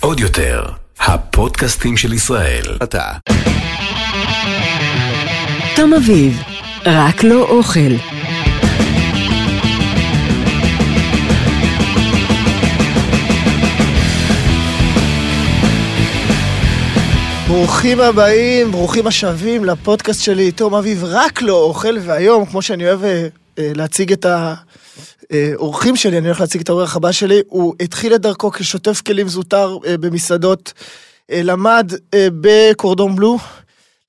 עוד יותר, הפודקאסטים של ישראל. אתה. תום אביב, רק לא אוכל. ברוכים הבאים, ברוכים השבים לפודקאסט שלי, תום אביב, רק לא אוכל, והיום, כמו שאני אוהב אה, אה, להציג את האורחים שלי, אני הולך להציג את האורח הבא שלי, הוא התחיל את דרכו כשוטף כלים זוטר אה, במסעדות, אה, למד אה, בקורדון בלו.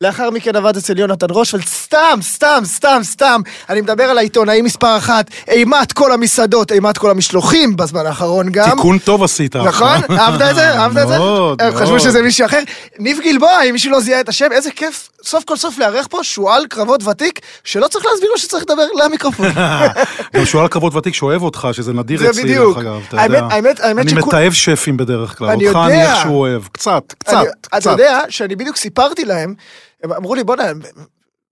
לאחר מכן עבד אצל יונתן רושפלד, סתם, סתם, סתם, סתם. אני מדבר על העיתונאי מספר אחת, אימת כל המסעדות, אימת כל המשלוחים בזמן האחרון גם. תיקון טוב עשית. נכון? אהבת את זה? אהבת את זה? מאוד, הם חשבו מאוד. שזה מישהו אחר. ניב גלבוע, אם מישהו לא זיהה את השם, איזה כיף סוף כל סוף לארח פה שועל קרבות ותיק, שלא צריך להסביר לו שצריך לדבר למיקרופון. גם שועל כבוד ותיק שאוהב אותך, שזה נדיר אצלי. דרך אגב, אתה יודע. האמת- האמת אני מתעב שפים בדרך כלל, אותך אני. איכשהו אוהב. קצת, קצת, אני- אתה קצת. יודע שאני בדיוק סיפרתי להם, הם אמרו לי, בוא'נה,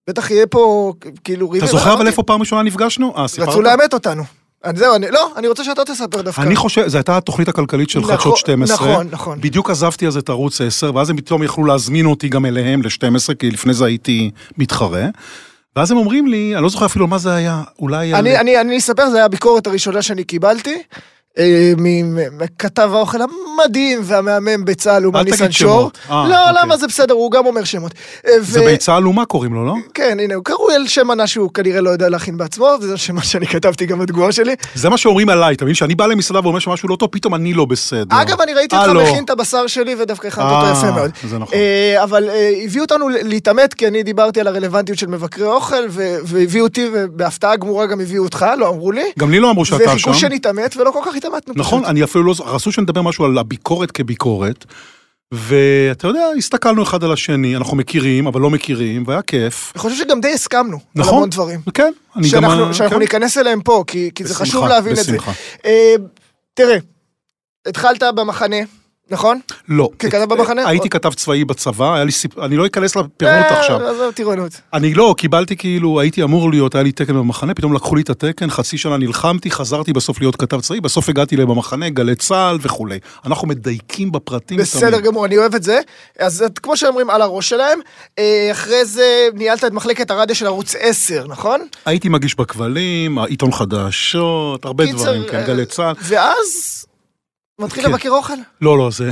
בטח יהיה פה כאילו אתה ריבים. זוכר אבל איפה פעם ראשונה נפגשנו? אה, סיפרת? רצו לאמת אותנו. אז זהו, אני, לא, אני רוצה שאתה תספר דווקא. אני חושב, זו הייתה התוכנית הכלכלית של נכון, חדשות 12. נכון, נכון. בדיוק עזבתי אז את ערוץ 10, ואז הם פתאום יכלו להזמין אותי גם אליהם ל-12, כי לפני זה הייתי מתחרה. ואז הם אומרים לי, אני לא זוכר אפילו מה זה היה, אולי... על- אני, אני, אני אספר, זו הייתה הביקורת הראשונה שאני קיבלתי. אה, מכתב האוכל המדהים והמהמם בצה"ל, אומן תגיד ניסן שור. אה, לא, אוקיי. למה זה בסדר, הוא גם אומר שמות. אה, זה ו- ביצה עלומה קוראים לו, לא? כן, הנה, הוא קרוי על שם מנה שהוא כנראה לא יודע להכין בעצמו, וזה מה שאני כתבתי גם בתגובה שלי. זה מה שאומרים עליי, אתה מבין? שאני בא למסעדה ואומר שמשהו לא טוב, פתאום אני לא בסדר. אגב, אני ראיתי אותך. מכין את הבשר שלי, ודווקא הכנת אותו יפה מאוד. זה נכון. אבל הביאו אותנו להתעמת, כי אני דיברתי על הרלוונטיות של מבקרי אוכל, והביאו אותי, ובהפתעה גמורה גם הביאו אותך, לא אמרו לי. גם לי לא אמרו שאתה שם. וחיכו שנתעמת, ולא כל כך התעמתנו. נכון, פשוט. אני אפילו לא... רצו שנדבר משהו על הביקורת כביקורת, ואתה יודע, הסתכלנו אחד על השני, אנחנו מכירים, אבל לא מכירים, והיה כיף. אני חושב שגם די הסכמנו. על נכון? המון דברים. כן, אני גם... שאנחנו, שאנחנו כן. ניכנס אליהם פה, כי, כי זה בשמחה, חשוב להבין את בשמחה. זה. אה, תראה, התחלת במחנה, נכון? לא. ככתב במחנה? הייתי כתב צבאי בצבא, היה לי סיפ... אני לא אכנס לפירוט אה, עכשיו. עזוב טירונות. אני לא, קיבלתי כאילו, הייתי אמור להיות, היה לי תקן במחנה, פתאום לקחו לי את התקן, חצי שנה נלחמתי, חזרתי בסוף להיות כתב צבאי, בסוף הגעתי להם במחנה, גלי צה"ל וכולי. אנחנו מדייקים בפרטים. בסדר. גמור, אני אוהב את זה. אז כמו שאומרים, על הראש שלהם. אה, אחרי זה ניהלת את מחלקת הרדיו של ערוץ 10, נכון? הייתי מגיש בכבלים, עיתון חדשות, הרבה דברים, כן, אה, גלי צה"ל. ואז מתחיל כן. לבקר אוכל? לא, לא, זה...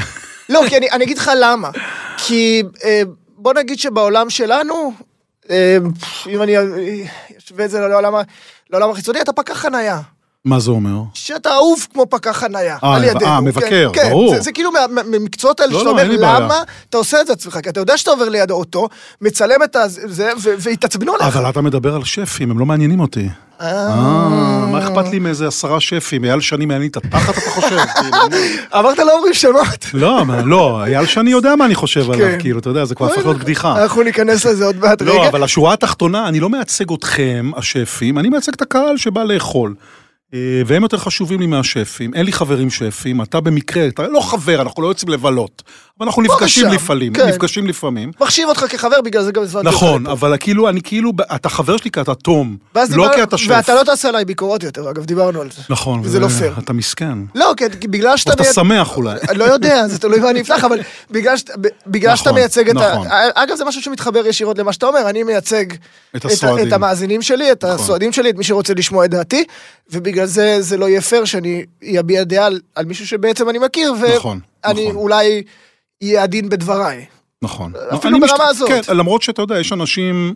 לא, כי אני, אני אגיד לך למה. כי אה, בוא נגיד שבעולם שלנו, אה, אם אני אה, אשווה את זה לעולם, לעולם החיצוני, אתה פקח חנייה. מה זה אומר? שאתה אהוב כמו פקח חנייה, אה, על ידינו. אה, כן, מבקר, כן, ברור. זה, זה כאילו מה- מה- מהמקצועות האלה לא, שאתה לא, אומר, לי בעיה. למה אתה עושה את זה עצמך? כי אתה יודע שאתה עובר ליד האוטו, מצלם את זה, והתעצבנו עליך. אבל אתה מדבר על שפים, הם לא מעניינים אותי. אה, מה אכפת לי מאיזה עשרה שפים? אייל שני מעניין את התחת, אתה חושב? אמרת לא אומרים שמות. לא, לא, אייל שני יודע מה אני חושב עליו, כן. כאילו, אתה יודע, זה כבר הפך להיות בדיחה. אנחנו ניכנס לזה עוד מעט. רגע. לא, אבל השורה התחתונה, אני לא מייצג אתכם, השפים, אני מייצג את הקהל שבא לאכול. אה, והם יותר חשובים לי מהשפים, אין לי חברים שפים, אתה במקרה, אתה לא חבר, אנחנו לא יוצאים לבלות. אנחנו נפגשים לפעמים, כן. נפגשים לפעמים. מחשיב אותך כחבר, בגלל זה גם הזמנתי אותך נכון. אבל כאילו, אני כאילו, אתה חבר שלי כי אתה תום, לא דיבר- כי אתה שף. ואתה לא תעשה עליי ביקורות יותר, אגב, דיברנו על זה. נכון, וזה לא פייר. אתה מסכן. לא, כן, בגלל שאתה... שאתה מייצ- שמח אולי. לא יודע, זה תלוי מה אני אפתח, אבל בגלל שאתה- בגלל שאתה נכון, מייצג את ה... נכון. אגב, זה משהו שמתחבר ישירות למה שאתה אומר, אני מייצג את המאזינים שלי, את נכון. הסועדים שלי, את מי שרוצה לשמוע את דעתי, ובגלל זה זה לא יהיה פייר שאני אביע דעה על- מישהו שבעצם אני מכיר, נכון, ואני נכון. אולי אהיה עדין בדבריי. נכון. אפילו ברמה הזאת. כן, למרות שאתה יודע, יש אנשים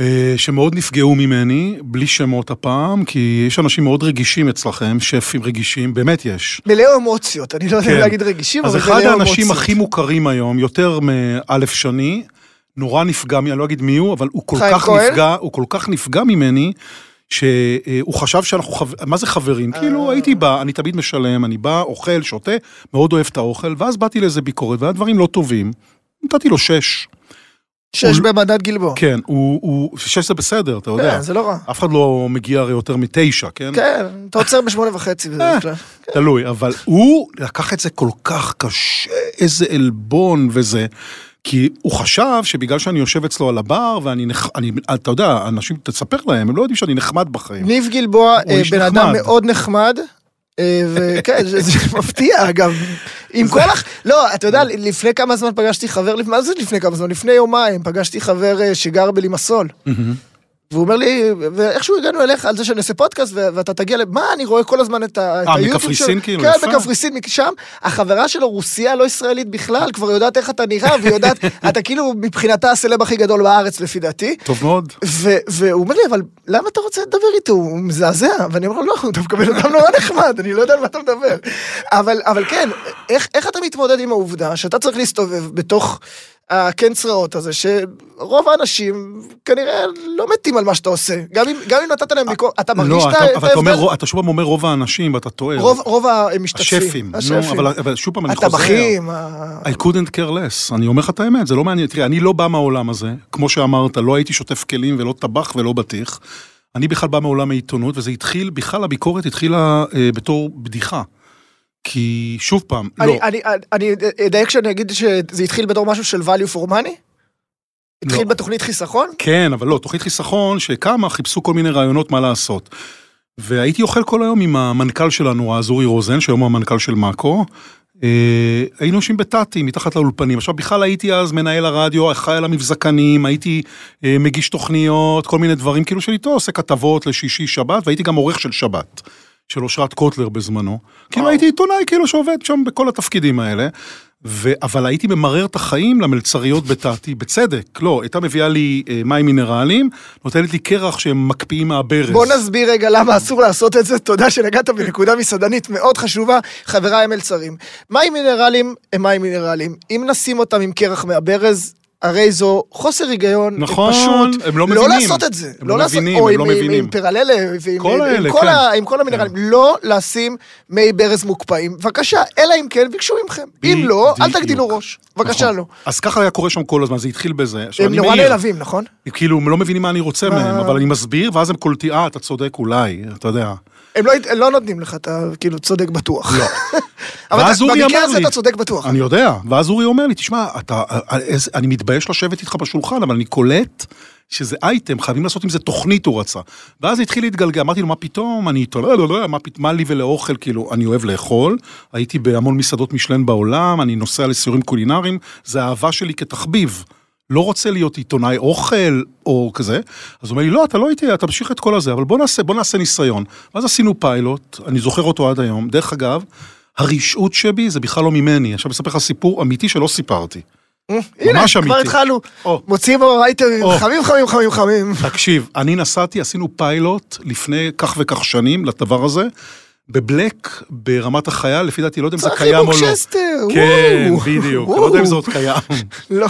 אה, שמאוד נפגעו ממני, בלי שמות הפעם, כי יש אנשים מאוד רגישים אצלכם, שפים רגישים, באמת יש. מלא אמוציות, אני לא יודע כן. להגיד רגישים, אז אבל אחד מלא האנשים אמוציות. הכי מוכרים היום, יותר מאלף שני, נורא נפגע, אני לא אגיד מי הוא, אבל הוא כל כך כהן? נפגע, הוא כל כך נפגע ממני, שהוא חשב שאנחנו, חב- מה זה חברים? אה. כאילו הייתי בא, אני תמיד משלם, אני בא, אוכל, שותה, מאוד אוהב את האוכל, ואז באתי לאיזה ביקורת, והיה דברים לא טובים. נתתי לו שש. שש הוא- במדד גלבוע. כן, הוא, הוא, שש זה בסדר, אתה יודע. כן, זה לא רע. אף אחד לא מגיע הרי יותר מתשע, כן? כן, אתה עוצר בשמונה וחצי בדרך אה. כלל. תלוי, אבל הוא לקח את זה כל כך קשה, איזה עלבון וזה. כי הוא חשב שבגלל שאני יושב אצלו על הבר, ואני, נח- אני, אתה יודע, אנשים, תספר להם, הם לא יודעים שאני נחמד בחיים. ניב גלבוע, אה, בן אדם נחמד. מאוד נחמד, אה, וכן, זה זה מפתיע, אגב. עם כל הח... לא, אתה יודע, לפני כמה זמן פגשתי חבר, מה זה לפני כמה זמן? לפני יומיים פגשתי חבר אה, שגר בלימסול. והוא אומר לי, ואיכשהו הגענו אליך על זה שאני אעשה פודקאסט, ואתה תגיע ל... מה, אני רואה כל הזמן את אה, היוטיוב מקפריסין שלו." כאילו? כן, יפה. בקפריסין, משם. החברה שלו רוסיה, לא ישראלית בכלל, כבר יודעת איך אתה נראה, והיא יודעת, אתה כאילו מבחינתה הסלב הכי גדול בארץ, לפי דעתי. טוב מאוד. והוא אומר לי, אבל למה אתה רוצה לדבר איתו? הוא מזעזע. ואני אומר לו, לא, הוא דווקא בן אדם נורא נחמד, אני לא יודע על מה אתה מדבר. אבל, אבל כן, איך, איך אתה מתמודד עם העובדה שאתה צריך להסתובב בתוך הקן צרעות הזה, שרוב האנשים כנראה לא מתים על מה שאתה עושה. גם אם, גם אם נתת להם ביקורת, אתה מרגיש לא, את ה- את אבל אתה אומר, ההבדל? רוב- אתה שוב פעם אומר רוב האנשים, ואתה טועה. רוב, רוב המשתתפים. השפים. נו, אבל- אבל שוב פעם, אני חוזר. הטבחים. I couldn't care less, אני אומר לך את האמת, זה לא מעניין, תראה, אני לא בא מהעולם הזה, כמו שאמרת, לא הייתי שוטף כלים ולא טבח ולא בטיח, אני בכלל בא מעולם העיתונות, וזה התחיל, בכלל הביקורת התחילה אה, בתור בדיחה. כי שוב פעם, לא, אני, אני, אני אדייק שאני אגיד שזה התחיל בתור משהו של value for money? התחיל לא. בתוכנית חיסכון? כן, אבל לא, תוכנית חיסכון שקמה, חיפשו כל מיני רעיונות מה לעשות. והייתי אוכל כל היום עם המנכ"ל שלנו, האזורי רוזן, שהיום הוא המנכ"ל של מאקו. אה, היינו יושבים בטאטי, מתחת לאולפנים. עכשיו, בכלל הייתי אז מנהל הרדיו, אחראי על המבזקנים, הייתי אה, מגיש תוכניות, כל מיני דברים, כאילו שאיתו עושה כתבות לשישי שבת, והייתי גם עורך של שבת, של אושרת קוטלר בזמנו. כאילו הייתי עיתונאי, כאילו שעובד שם בכל התפקידים האלה. ו... אבל הייתי ממרר את החיים למלצריות בטאטי, בצדק, לא, הייתה מביאה לי אה, מים מינרליים, נותנת לי קרח שהם מקפיאים מהברז. בוא נסביר רגע למה אסור לעשות את זה. תודה שנגעת בנקודה מסעדנית מאוד חשובה, חבריי המלצרים. מים מינרליים הם מים מינרליים. אם נשים אותם עם קרח מהברז, הרי זו חוסר היגיון, נכון, פשוט הם לא לא מבינים. לעשות את זה. הם לא לעשות- מבינים, או הם לא עם- מבינים. עם פרללה ועם כל עם- האלה, כל כן. ה- עם כל המינרלים. לא לשים מי ברז מוקפאים. בבקשה, אלא אם כן ביקשו מכם. אם לא, אל בדיוק. תגדילו ראש. בבקשה נכון. לא. אז ככה היה קורה שם כל הזמן, זה התחיל בזה. הם נורא. נעלבים, נכון? כאילו, הם לא מבינים מה אני רוצה מה? מהם, אבל אני מסביר, ואז הם קולטים, אה, אתה צודק, אולי, אתה יודע. הם לא, לא נותנים לך, אתה כאילו צודק בטוח. לא. אבל ואז במקרה הזה אתה צודק בטוח. אני יודע, ואז אורי אומר לי, תשמע, אתה, איזה- אני מתבייש לשבת איתך בשולחן, אבל אני קולט שזה אייטם, חייבים לעשות עם זה תוכנית, הוא רצה. ואז התחיל להתגלגל, אמרתי לו, מה פתאום, אני איתו, לא, לא, לא, מה, מה לי ולאוכל, כאילו, אני אוהב לאכול, הייתי בהמון מסעדות משלן בעולם, אני נוסע לסיורים קולינריים, זה האהבה שלי כתחביב. לא רוצה להיות עיתונאי אוכל או כזה, אז הוא אומר לי, לא, אתה לא איתי, אתה תמשיך את כל הזה, אבל בוא נעשה, בוא נעשה ניסיון. ואז עשינו פיילוט, אני זוכר אותו עד היום. דרך אגב, הרשעות שבי זה בכלל לא ממני. עכשיו אספר לך סיפור אמיתי שלא סיפרתי. הנה, ממש כבר. התחלנו. מוציאים או. חמים חמים חמים חמים. תקשיב, אני נסעתי, עשינו פיילוט לפני כך וכך שנים לדבר הזה, בבלאק, ברמת החייל, לפי דעתי, לא יודע אם זה צחי קיים או לא. בוקששתר, כן, וואו. בדיוק, וואו. לא יודע אם זה עוד קיים. לא,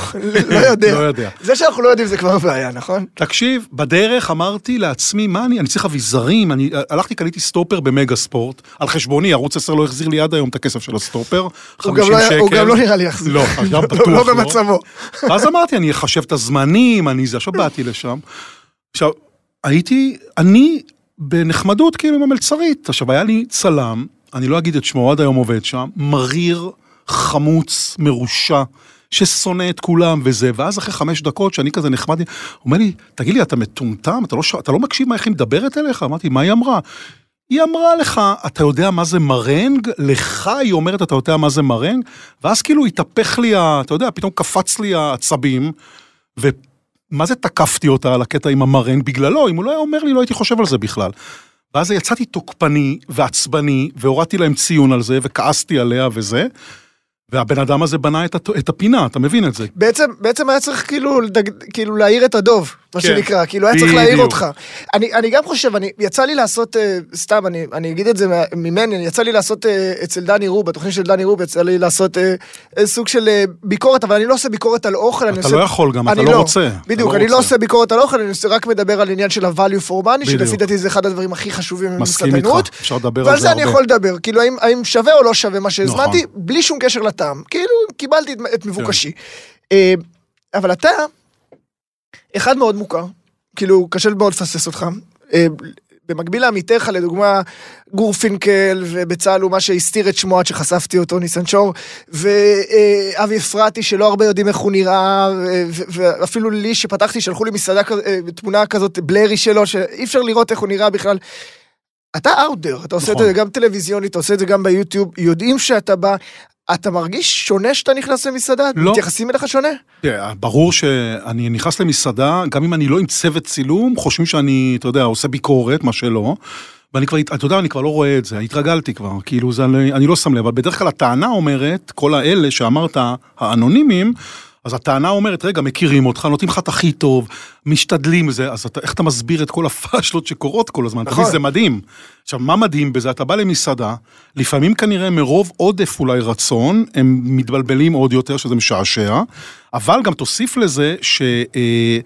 לא יודע. לא יודע. זה שאנחנו לא יודעים זה כבר בעיה, נכון? תקשיב, בדרך אמרתי לעצמי, מה אני, אני צריך אביזרים, אני הלכתי, קניתי סטופר במגה ספורט, על חשבוני, ערוץ 10 לא החזיר לי עד היום את הכסף של הסטופר, הוא 50 גם לא- שקל. הוא גם לא נראה לי יחזיר. לא, עכשיו לא- בטוח לא לא. במצבו. ואז אמרתי, אני אחשב את הזמנים, אני זה, עכשיו באתי לשם. עכשיו, הייתי, אני בנחמדות כאילו עם המלצרית. עכשיו, היה לי צלם, אני לא אגיד את שמו, עד היום עובד שם, מריר, חמוץ, מרושע. ששונא את כולם וזה, ואז אחרי חמש דקות שאני כזה נחמד, הוא אומר לי, תגיד לי, אתה מטומטם? אתה לא, ש... אתה לא מקשיב מה איך היא מדברת אליך? אמרתי, מה היא אמרה? היא אמרה לך, אתה יודע מה זה מרנג? לך היא אומרת, אתה יודע מה זה מרנג? ואז כאילו התהפך לי. אתה יודע, פתאום קפץ לי העצבים, ומה זה תקפתי אותה על הקטע עם המרנג? בגללו, אם הוא לא היה אומר לי, לא הייתי חושב על זה בכלל. ואז יצאתי תוקפני ועצבני, והורדתי להם ציון על זה, וכעסתי עליה וזה. והבן אדם הזה בנה את, הפינה, אתה מבין את זה? בעצם, בעצם היה צריך כאילו, כאילו להעיר את הדוב, מה כן. שנקרא, כאילו היה צריך להעיר. אותך. אני, אני גם חושב, אני, יצא לי לעשות, אה, סתם, אני, אני אגיד את זה ממני, יצא לי לעשות אה, אצל דני רוב, בתוכנית של דני רוב, יצא לי לעשות אה, סוג של אה, ביקורת, אבל אני לא עושה ביקורת על אוכל, אני אתה עושה... לא יכול גם, אתה אני לא רוצה. בדיוק, לא אני לא רוצה. עושה ביקורת על אוכל, אני עושה- רק מדבר על עניין של ה-value for money, שלפי. דעתי זה אחד הדברים הכי חשובים מסכים איתך, במסעדנות. אפשר לדבר על ועל זה אני. יכול לדבר, כאילו האם, האם שווה או לא שווה מה שהזמנתי, נכון. בלי שום קשר לטעם. כאילו, קיבלתי את, מבוקשי. אה, אבל אתה, אחד מאוד מוכר, כאילו, קשה מאוד לפספס אותך. אה, במקביל לעמיתיך, לדוגמה, גור פינקל ובצה"ל הוא מה שהסתיר את שמו עד שחשפתי אותו, ניסן שור, ואבי אפרתי שלא הרבה יודעים איך הוא נראה, ואפילו לי שפתחתי, שלחו לי מסעדה, אה, תמונה כזאת בלרי שלו, שאי אפשר לראות איך הוא נראה בכלל. אתה there, אתה עושה את נכון. זה גם טלוויזיונית, אתה עושה את זה גם ביוטיוב, יודעים שאתה בא, אתה מרגיש שונה שאתה נכנס למסעדה? לא. מתייחסים אליך שונה? תראה, ברור שאני נכנס למסעדה, גם אם אני לא עם צוות צילום, חושבים שאני, אתה יודע, עושה ביקורת, מה שלא. ואני כבר, אתה יודע, אני כבר לא רואה את זה, התרגלתי כבר, כאילו זה, אני אני לא שם לב, אבל בדרך כלל הטענה אומרת, כל האלה שאמרת, האנונימים, אז הטענה אומרת, רגע, מכירים אותך, נותנים לך את הכי טוב, משתדלים וזה, אז אתה, איך אתה מסביר את כל הפאשלות שקורות כל הזמן? נכון. נכון. זה מדהים. עכשיו, מה מדהים בזה? אתה בא למסעדה, לפעמים כנראה מרוב עודף אולי רצון, הם מתבלבלים עוד יותר, שזה משעשע, אבל גם תוסיף לזה ש... אה,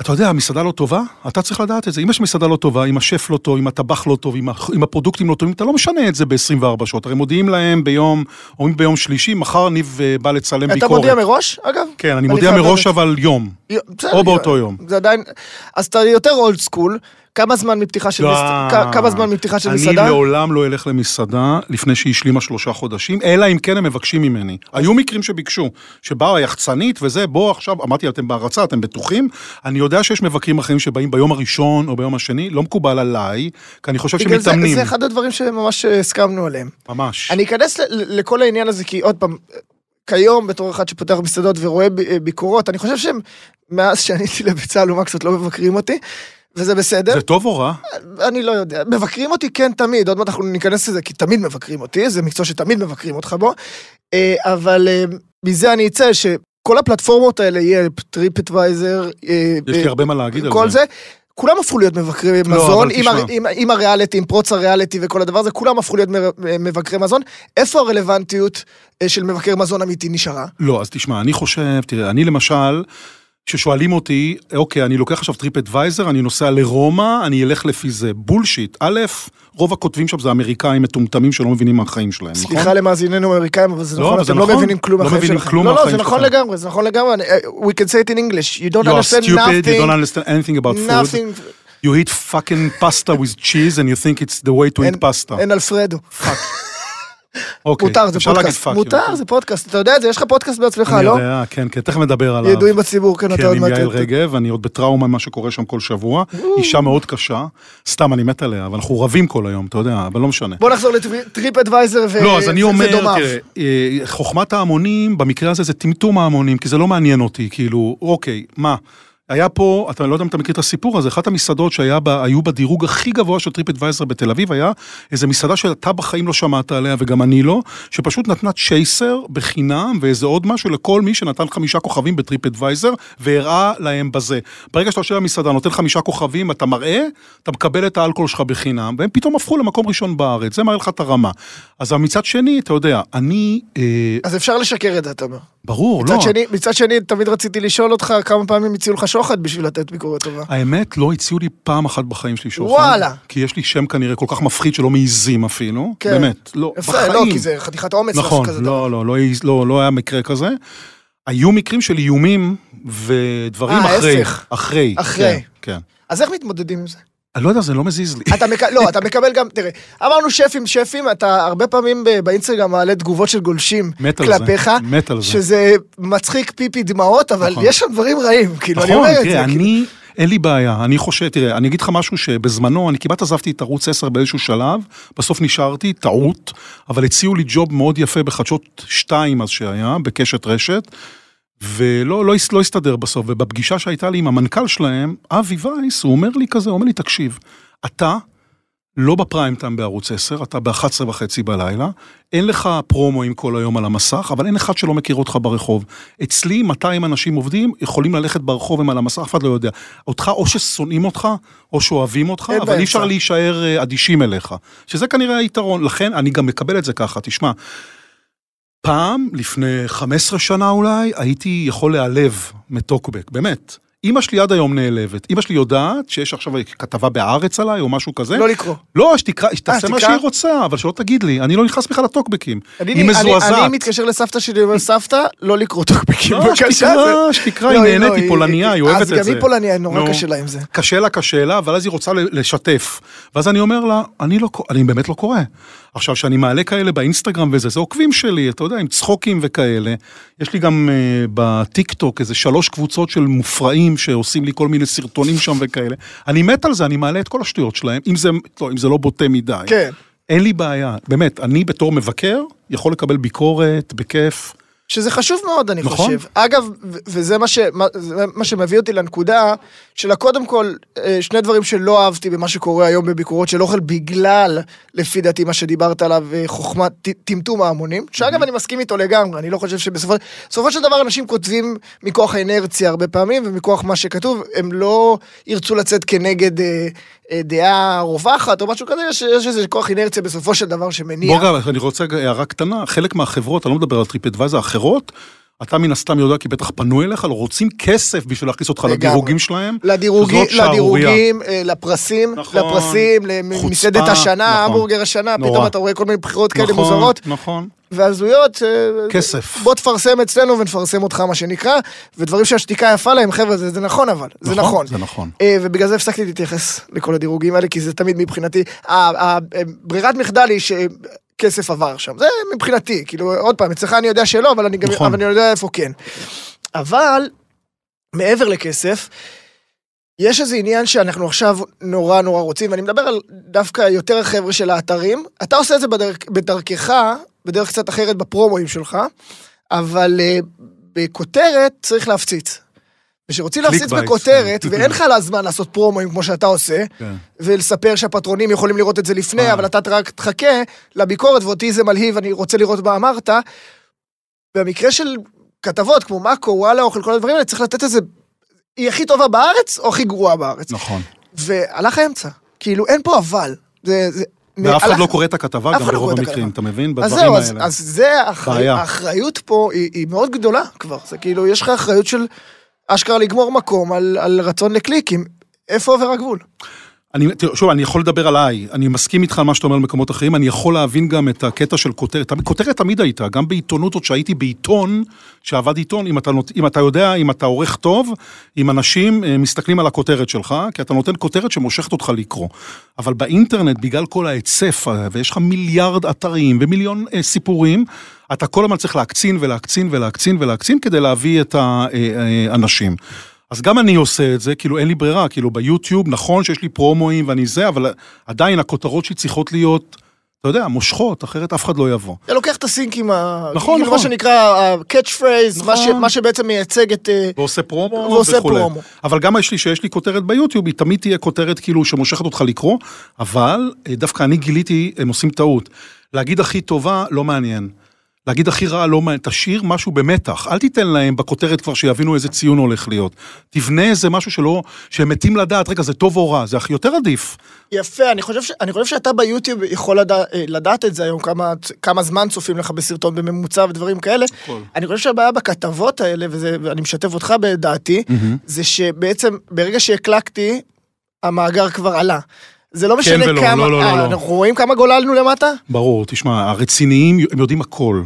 אתה יודע, המסעדה לא טובה, אתה צריך לדעת את זה. אם יש מסעדה לא טובה, אם השף לא טוב, אם הטבח לא טוב, אם הפרודוקטים לא טובים, אתה לא משנה את זה ב-24 שעות. הרי מודיעים להם ביום, אומרים ביום שלישי, מחר ניב אה, בא לצלם אתה ביקורת. מודיע מראש, אגב? כן, אני מודיע מראש. אבל יום. או באותו יום. זה עדיין... אז אתה יותר אולד סקול, כמה זמן מפתיחה של לא. מסעדה? כמה זמן מפתיחה של אני מסעדה? לעולם לא אלך למסעדה לפני שהיא השלימה שלושה חודשים, אלא אם כן הם מבקשים ממני. היו מקרים שביקשו, שבאו היחצנית וזה, בוא עכשיו, אמרתי, אתם בהרצה, אתם בטוחים? אני יודע שיש מבקרים אחרים שבאים ביום הראשון או ביום השני, לא מקובל עליי, כי אני חושב בגלל זה- שמתאמנים. זה אחד הדברים שממש הסכמנו עליהם. ממש. אני אכנס לכל העניין הזה, כי עוד פעם, כיום, בתור אחד שפותח מסעדות ורואה אה, ביקורות, אני חושב שהם, מאז שעניתי לבצלאל ומקסות לא מבקרים אותי, וזה בסדר. זה טוב או רע? אני לא יודע. מבקרים אותי כן תמיד, עוד מעט אנחנו ניכנס לזה, כי תמיד מבקרים אותי, זה מקצוע שתמיד מבקרים אותך בו. אה, אבל אה, מזה אני אצא שכל הפלטפורמות האלה, Yelp, TripAdvisor, יש לי הרבה מה להגיד על כל זה. זה. כולם הפכו להיות מבקרי לא, מזון, עם. הר, עם, עם הריאליטי, עם פרוץ הריאליטי וכל הדבר הזה, כולם הפכו להיות מבקרי מזון. איפה הרלוונטיות אה, של מבקר מזון אמיתי נשארה? לא, אז תשמע, אני חושב, תראה, אני למשל, כששואלים אותי, אוקיי, אני לוקח עכשיו טריפ אדוויזר, אני נוסע לרומא, אני אלך לפי זה. בולשיט. א', רוב הכותבים שם זה אמריקאים מטומטמים שלא מבינים מהחיים שלהם, נכון? סליחה למאזיננו האמריקאים, אבל זה לא, נכון, אתם לא נכון. מבינים כלום לא מהחיים שלכם. כלום לא, לא, זה נכון שלכם. לגמרי, זה נכון לגמרי. אני- We can say it in English. You don't You understand stupid, you don't nothing. understand anything about food. nothing. You eat fucking pasta with cheese and you think it's the way to eat אין- pasta. אין אלפרדו. אוקיי, מותר, זה אפשר להגיד פודקאסט. fuck you. מותר, זה פודקאסט. אתה יודע את זה? יש לך פודקאסט בעצמך, אני לא? יודע, כן, כן, תכף נדבר עליו. ידועים בציבור, כן, אתה כן, עוד עם מעט... יעל רגב, אני עוד בטראומה ממה שקורה שם כל שבוע. אישה מאוד קשה, סתם, אני מת עליה, אבל אנחנו רבים כל היום, אתה יודע, אבל לא משנה. בוא נחזור לטריפ אדוויזר ו- לא, אז אני אומר, ודומיו. תראה, אה, חוכמת ההמונים, במקרה הזה זה טמטום ההמונים, כי זה לא מעניין אותי, כאילו, אוקיי, מה? היה פה, אתה לא יודע אם אתה מכיר את הסיפור הזה, אחת המסעדות שהיו בדירוג הכי גבוה של טריפ אדוויזר בתל אביב, היה איזה מסעדה שאתה בחיים לא שמעת עליה וגם אני לא, שפשוט נתנה צ'ייסר בחינם ואיזה עוד משהו לכל מי שנתן חמישה כוכבים בטריפ אדוויזר, והראה להם בזה. ברגע שאתה יושב במסעדה, נותן חמישה כוכבים, אתה מראה, אתה מקבל את האלכוהול שלך בחינם, והם פתאום הפכו למקום ראשון בארץ, זה מראה לך את הרמה. אז מצד שני, אתה יודע, אני, אה, אז אפשר לשקר את זה, אתה אומר. ברור, לא. מצד שני, מצד שני, תמיד רציתי לשאול אותך כמה פעמים הציעו לך שוחד בשביל לתת ביקורת טובה. האמת, לא הציעו לי פעם אחת בחיים שלי שוחד. וואלה. כי יש לי שם כנראה כל כך מפחיד שלא מעיזים אפילו. כן. באמת, לא, יפה, בחיים. לא, כי זה חתיכת אומץ נכון, דבר. לא, לא, לא, העז- לא, לא היה מקרה כזה. היו מקרים של איומים ודברים אה, אחרי. ההפך. אחרי. אחרי. כן, כן. אז איך מתמודדים עם זה? אני לא יודע, זה לא מזיז לי. אתה מק... לא, אתה מקבל גם, תראה, אמרנו שפים, שפים, אתה הרבה פעמים באינסטגרם מעלה תגובות של גולשים מת על זה, כלפיך, מת על זה. שזה מצחיק פיפי דמעות, אבל נכון. יש שם דברים רעים, כאילו, אני נכון, אומר את זה. כאילו. אני, אין לי בעיה, אני חושב, תראה, אני אגיד לך משהו שבזמנו, אני כמעט עזבתי את ערוץ 10 באיזשהו שלב, בסוף נשארתי, טעות, אבל הציעו לי ג'וב מאוד יפה בחדשות 2 אז שהיה, בקשת רשת, ולא לא, לא הסתדר בסוף, ובפגישה שהייתה לי עם המנכ"ל שלהם, אבי וייס, הוא אומר לי כזה, הוא אומר לי, תקשיב, אתה לא בפריים טיים בערוץ 10, אתה ב-11 וחצי בלילה, אין לך פרומואים כל היום על המסך, אבל אין אחד שלא מכיר אותך ברחוב. אצלי 200 אנשים עובדים, יכולים ללכת ברחוב, הם על המסך, אף אחד לא יודע. אותך או ששונאים אותך, או שאוהבים אותך, אבל באמצע. אי אפשר להישאר אה, אדישים אליך. שזה כנראה היתרון, לכן אני גם מקבל את זה ככה, תשמע. פעם, לפני 15 שנה אולי, הייתי יכול להיעלב מטוקבק, באמת. אימא שלי עד היום נעלבת. אימא שלי יודעת שיש עכשיו כתבה בהארץ עליי או משהו כזה. לא לקרוא. לא, שתקרא, שתעשה מה תקרא? שהיא רוצה, אבל שלא תגיד לי, אני לא נכנס בכלל לטוקבקים. היא מזועזעת. אני מתקשר לסבתא שלי ואומר, סבתא, לא לקרוא טוקבקים, לא. שתקרא, לא, היא נהנית, לא, היא פולניה, היא אוהבת את זה. אז גם היא פולניה, נורא נו. קשה לה עם זה. קשה לה, קשה לה, אבל אז היא רוצה לשתף. ואז אני אומר לה, אני לא, אני באמת לא קורא. עכשיו, כשאני מעלה כאלה באינסטגרם וזה, זה עוקבים שלי, אתה יודע, עם צחוקים וכאלה. יש לי גם uh, בטיק טוק איזה שלוש קבוצות של מופרעים זרים שעושים לי כל מיני סרטונים שם וכאלה. אני מת על זה, אני מעלה את כל השטויות שלהם, אם זה, לא, אם זה לא בוטה מדי. כן. אין לי בעיה, באמת, אני בתור מבקר יכול לקבל ביקורת, בכיף. שזה חשוב מאוד, אני נכון. חושב. אגב, וזה מה, ש, מה, מה שמביא אותי לנקודה, של קודם כל, אה, שני דברים שלא אהבתי במה שקורה היום בביקורות של אוכל, בגלל, לפי דעתי, מה שדיברת עליו, אה, חוכמת טמטום ההמונים, שאגב, אני מסכים איתו לגמרי, אני לא חושב שבסופו בסופו של דבר אנשים כותבים מכוח האינרציה הרבה פעמים, ומכוח מה שכתוב, הם לא ירצו לצאת כנגד אה, אה, דעה רווחת או משהו כזה, יש, יש איזה כוח אינרציה בסופו של דבר שמניע. בוא גם, אני רוצה הערה קטנה, חלק מהחברות, אני לא מדבר על טריפ אדוויזר, אחרות, אתה מן הסתם יודע כי בטח פנו אליך, לא רוצים כסף בשביל להכניס אותך לגמרי. לדירוגים שלהם. לדירוגים. לדירוגים, אה, לפרסים, נכון. לפרסים, למסעדת השנה, נכון. המבורגר השנה, נורא. פתאום אתה רואה כל מיני בחירות כאלה נכון, מוזרות נכון. והזויות. אה, כסף. בוא תפרסם אצלנו ונפרסם אותך, מה שנקרא, ודברים שהשתיקה יפה להם, חבר'ה, זה, זה נכון אבל, זה נכון. זה נכון. אה, ובגלל זה הפסקתי להתייחס לכל הדירוגים האלה, כי זה תמיד מבחינתי, ה- ה- ברירת מחדל היא שכסף עבר שם, זה מבחינתי, כאילו, עוד פעם, אצלך אני יודע שלא, אבל אני גם, נכון. אבל אני יודע איפה כן. אבל, מעבר לכסף, יש איזה עניין שאנחנו עכשיו נורא נורא רוצים, ואני מדבר על דווקא יותר החבר'ה של האתרים. אתה עושה את זה בדרך, בדרכך, בדרך קצת אחרת בפרומואים שלך, אבל uh, בכותרת צריך להפציץ. וכשרוצים Clickbait, בכותרת, כן. ואין לך זמן לעשות פרומואים כמו שאתה עושה, כן. ולספר שהפטרונים יכולים לראות את זה לפני, אה. אבל אתה רק תחכה לביקורת, ואותי זה מלהיב, אני רוצה לראות מה אמרת. במקרה של כתבות כמו מאקו, וואלה, אוכל, כל הדברים האלה, צריך לתת איזה... היא הכי טובה בארץ, או הכי גרועה בארץ? נכון. והלך האמצע. כאילו, אין פה אבל. זה... זה ואף אחד לא קורא את הכתבה גם לא ברוב המקרים. אתה מבין? בדברים זהו, אז, האלה. אז זה. האחריות פה היא מאוד גדולה כבר. זה כאילו, יש לך אחריות של אשכרה לגמור מקום על, על רצון לקליקים. איפה עובר הגבול? אני, תראה, שוב, אני יכול לדבר עליי, אני מסכים איתך על מה שאתה אומר על מקומות אחרים, אני יכול להבין גם את הקטע של כותרת. כותרת תמיד הייתה, גם בעיתונות, עוד שהייתי בעיתון, שעבד עיתון, אם אתה, אם אתה יודע, אם אתה עורך טוב, אם אנשים אה, מסתכלים על הכותרת שלך, כי אתה נותן כותרת שמושכת אותך לקרוא. אבל באינטרנט, בגלל כל ההיצף, אה, ויש לך מיליארד אתרים ומיליון אה, סיפורים, אתה כל הזמן צריך להקצין ולהקצין ולהקצין ולהקצין כדי להביא את האנשים. אז גם אני עושה את זה, כאילו אין לי ברירה, כאילו ביוטיוב, נכון שיש לי פרומואים ואני זה, אבל עדיין הכותרות שלי צריכות להיות, אתה יודע, מושכות, אחרת אף אחד לא יבוא. אתה לוקח את הסינק עם ה... נכון, כאילו נכון. מה שנקרא ה-catch phrase, מה, ש... נכון. מה שבעצם מייצג את... אה, ועושה פרומו ועושה וכולי. פרומו. אבל גם יש לי, שיש לי כותרת ביוטיוב, היא תמיד תהיה כותרת כאילו שמושכת אותך לקרוא, אבל אה, דווקא אני גיליתי, הם עושים טעות. להגיד הכי טובה, לא מעניין. להגיד הכי רע, לא מעניין. תשאיר משהו במתח. אל תיתן להם בכותרת כבר שיבינו איזה ציון הולך להיות. תבנה איזה משהו שלא, שהם מתים לדעת, רגע, זה טוב או רע, זה הכי יותר עדיף. יפה, אני חושב, ש... אני חושב שאתה ביוטיוב יכול לדע... אה, לדעת את זה היום, כמה, כמה זמן צופים לך בסרטון בממוצע ודברים כאלה. הכל. אני חושב שהבעיה בכתבות האלה, וזה, ואני משתף אותך בדעתי, זה שבעצם ברגע שהקלקתי, המאגר כבר עלה. זה לא משנה ולא, כמה, לא, לא, לא, אה, לא. אנחנו רואים כמה גוללנו למטה? ברור, תשמע, הרציניים, הם יודעים הכל.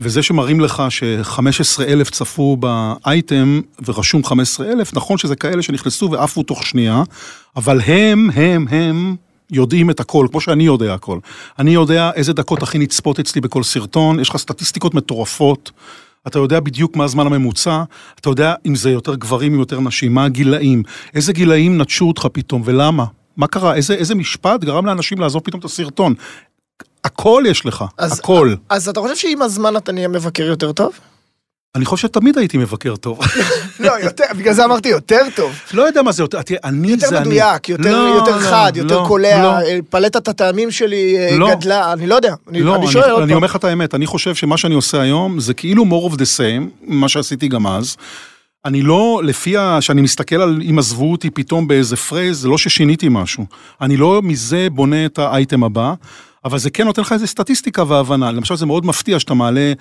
וזה שמראים לך ש-15 אלף צפו באייטם ורשום 15 אלף, נכון שזה כאלה שנכנסו ועפו תוך שנייה, אבל הם, הם, הם יודעים את הכל, כמו שאני יודע הכל. אני יודע איזה דקות הכי נצפות אצלי בכל סרטון, יש לך סטטיסטיקות מטורפות. אתה יודע בדיוק מה הזמן הממוצע, אתה יודע אם זה יותר גברים או יותר נשים, מה הגילאים, איזה גילאים נטשו אותך פתאום ולמה, מה קרה, איזה, איזה משפט גרם לאנשים לעזוב פתאום את הסרטון. הכל יש לך, אז- הכל. אז אתה חושב שעם הזמן אתה נהיה מבקר יותר טוב? אני חושב שתמיד הייתי מבקר טוב. לא, יותר, בגלל זה אמרתי יותר טוב. לא יודע מה זה יותר, תראה, אני יותר זה אני. מדויק, יותר, לא, יותר לא, חד, יותר לא, קולע, לא. אה, פלטת הטעמים שלי אה, לא. גדלה, אני לא יודע, אני, לא, אני אני, שואל עוד אני פעם. אומר לך את האמת, אני חושב שמה שאני עושה היום זה כאילו more of the same, מה שעשיתי גם אז. אני לא, לפי ה... שאני מסתכל על אם עזבו אותי פתאום באיזה פרייז, זה לא ששיניתי משהו. אני לא מזה בונה את האייטם הבא, אבל זה כן נותן לך איזה סטטיסטיקה והבנה. למשל, זה מאוד מפתיע שאתה מעלה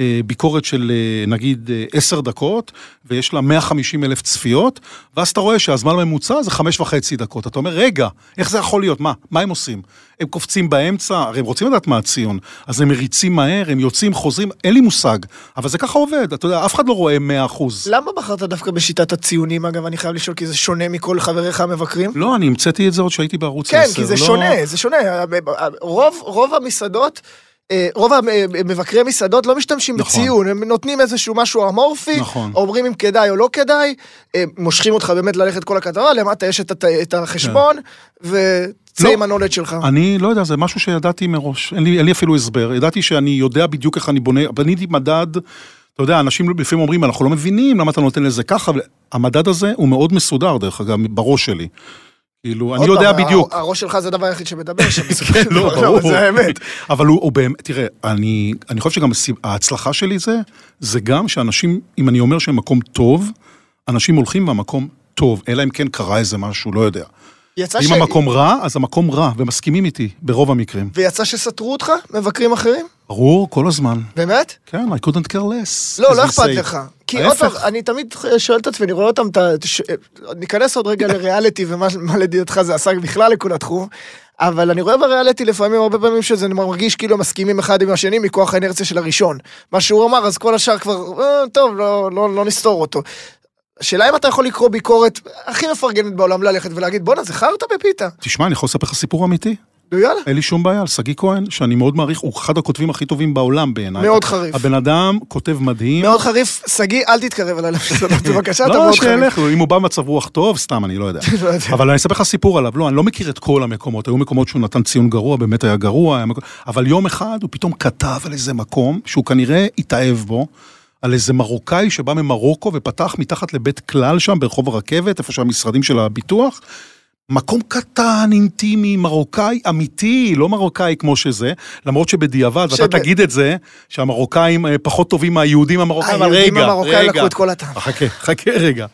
אה, ביקורת של אה, נגיד אה, עשר דקות, ויש לה 150 אלף צפיות, ואז אתה רואה שהזמן הממוצע זה חמש וחצי דקות. אתה אומר, רגע, איך זה יכול להיות? מה? מה הם עושים? הם קופצים באמצע, הרי הם רוצים לדעת מה הציון, אז הם מריצים מהר, הם יוצאים, חוזרים, אין לי מושג. אבל זה ככה עובד, אתה יודע, אף אחד לא רואה 100 אחוז. למה בחרת דווקא בשיטת הציונים, אגב, אני חייב לשאול, כי זה שונה מכל חבריך המבקרים? לא, אני המצאתי את זה עוד שהייתי בערוץ כן, 10. כי זה לא... שונה, זה שונה. רוב, רוב המסעדות אה, רוב המבקרי מסעדות לא משתמשים נכון. בציון, הם נותנים איזשהו משהו אמורפי, נכון. אומרים אם כדאי או לא כדאי, אה, מושכים אותך באמת ללכת כל הכתבה, למטה יש את את החשבון, וצא לא. עם הנולד שלך. אני לא יודע, זה משהו שידעתי מראש, אין לי, אין לי אפילו הסבר. ידעתי שאני יודע בדיוק איך אני בונה, בניתי מדד, אתה יודע, אנשים לפעמים אומרים, אנחנו לא מבינים למה אתה נותן לזה ככה, אבל המדד הזה הוא מאוד מסודר, דרך אגב, בראש שלי. כאילו, אני יודע בדיוק. הראש שלך זה הדבר היחיד שמדבר שם. כן, לא, ברור. זה האמת. אבל הוא, באמת, תראה, אני, חושב שגם ההצלחה שלי זה, זה גם שאנשים, אם אני אומר שהם מקום טוב, אנשים הולכים מהמקום טוב, אלא אם כן קרה איזה משהו, לא יודע. יצא אם ש- המקום רע, אז המקום רע, ומסכימים איתי, ברוב המקרים. ויצא שסתרו אותך, מבקרים אחרים? ברור, כל הזמן. באמת? כן, I couldn't care less. לא, לא אכפת. לך. כי עוד. פעם, אני תמיד שואל את עצמי, אני רואה אותם, ש- ניכנס עוד רגע לריאליטי ומה מה לדעתך זה עשה בכלל לכל התחום. אבל אני רואה בריאליטי לפעמים, הרבה פעמים שזה מרגיש כאילו מסכימים אחד עם השני מכוח האנרציה של הראשון. מה שהוא אמר, אז כל השאר כבר, אה, טוב, לא, לא, לא נסתור אותו. השאלה אם אתה יכול לקרוא ביקורת הכי מפרגנת בעולם ללכת ולהגיד, בואנה, זה חרטא בפיתה. תשמע, אני יכול לספר לך סיפור אמיתי? נו יאללה. אין לי שום בעיה, על שגיא כהן, שאני מאוד מעריך, הוא אחד הכותבים הכי טובים בעולם בעיניי. מאוד חריף. הבן אדם כותב מדהים. מאוד חריף, שגיא, אל תתקרב אליי למסעדות, בבקשה, אתה לא, מאוד חריף. שילך, אם הוא בא במצב רוח טוב, סתם, אני לא יודע. לא יודע. אבל אני אספר לך סיפור עליו, לא, אני לא מכיר את כל המקומות, היו מקומות שהוא נתן ציון גרוע, באמת היה גרוע, אבל יום אחד הוא פתאום כתב על איזה מקום, שהוא כנראה התאהב בו, על איזה מרוקאי שבא ממרוקו ופתח מתחת לבית כלל שם, ברחוב הרכבת, איפה שהמשרדים של הביטוח. מקום קטן, אינטימי, מרוקאי אמיתי, לא מרוקאי כמו שזה, למרות שבדיעבד, ואתה תגיד את זה, שהמרוקאים אה, פחות טובים מהיהודים המרוקאים, אבל רגע, היהודים המרוקאים רגע. לקחו את כל הטעם. חכה, חכה רגע.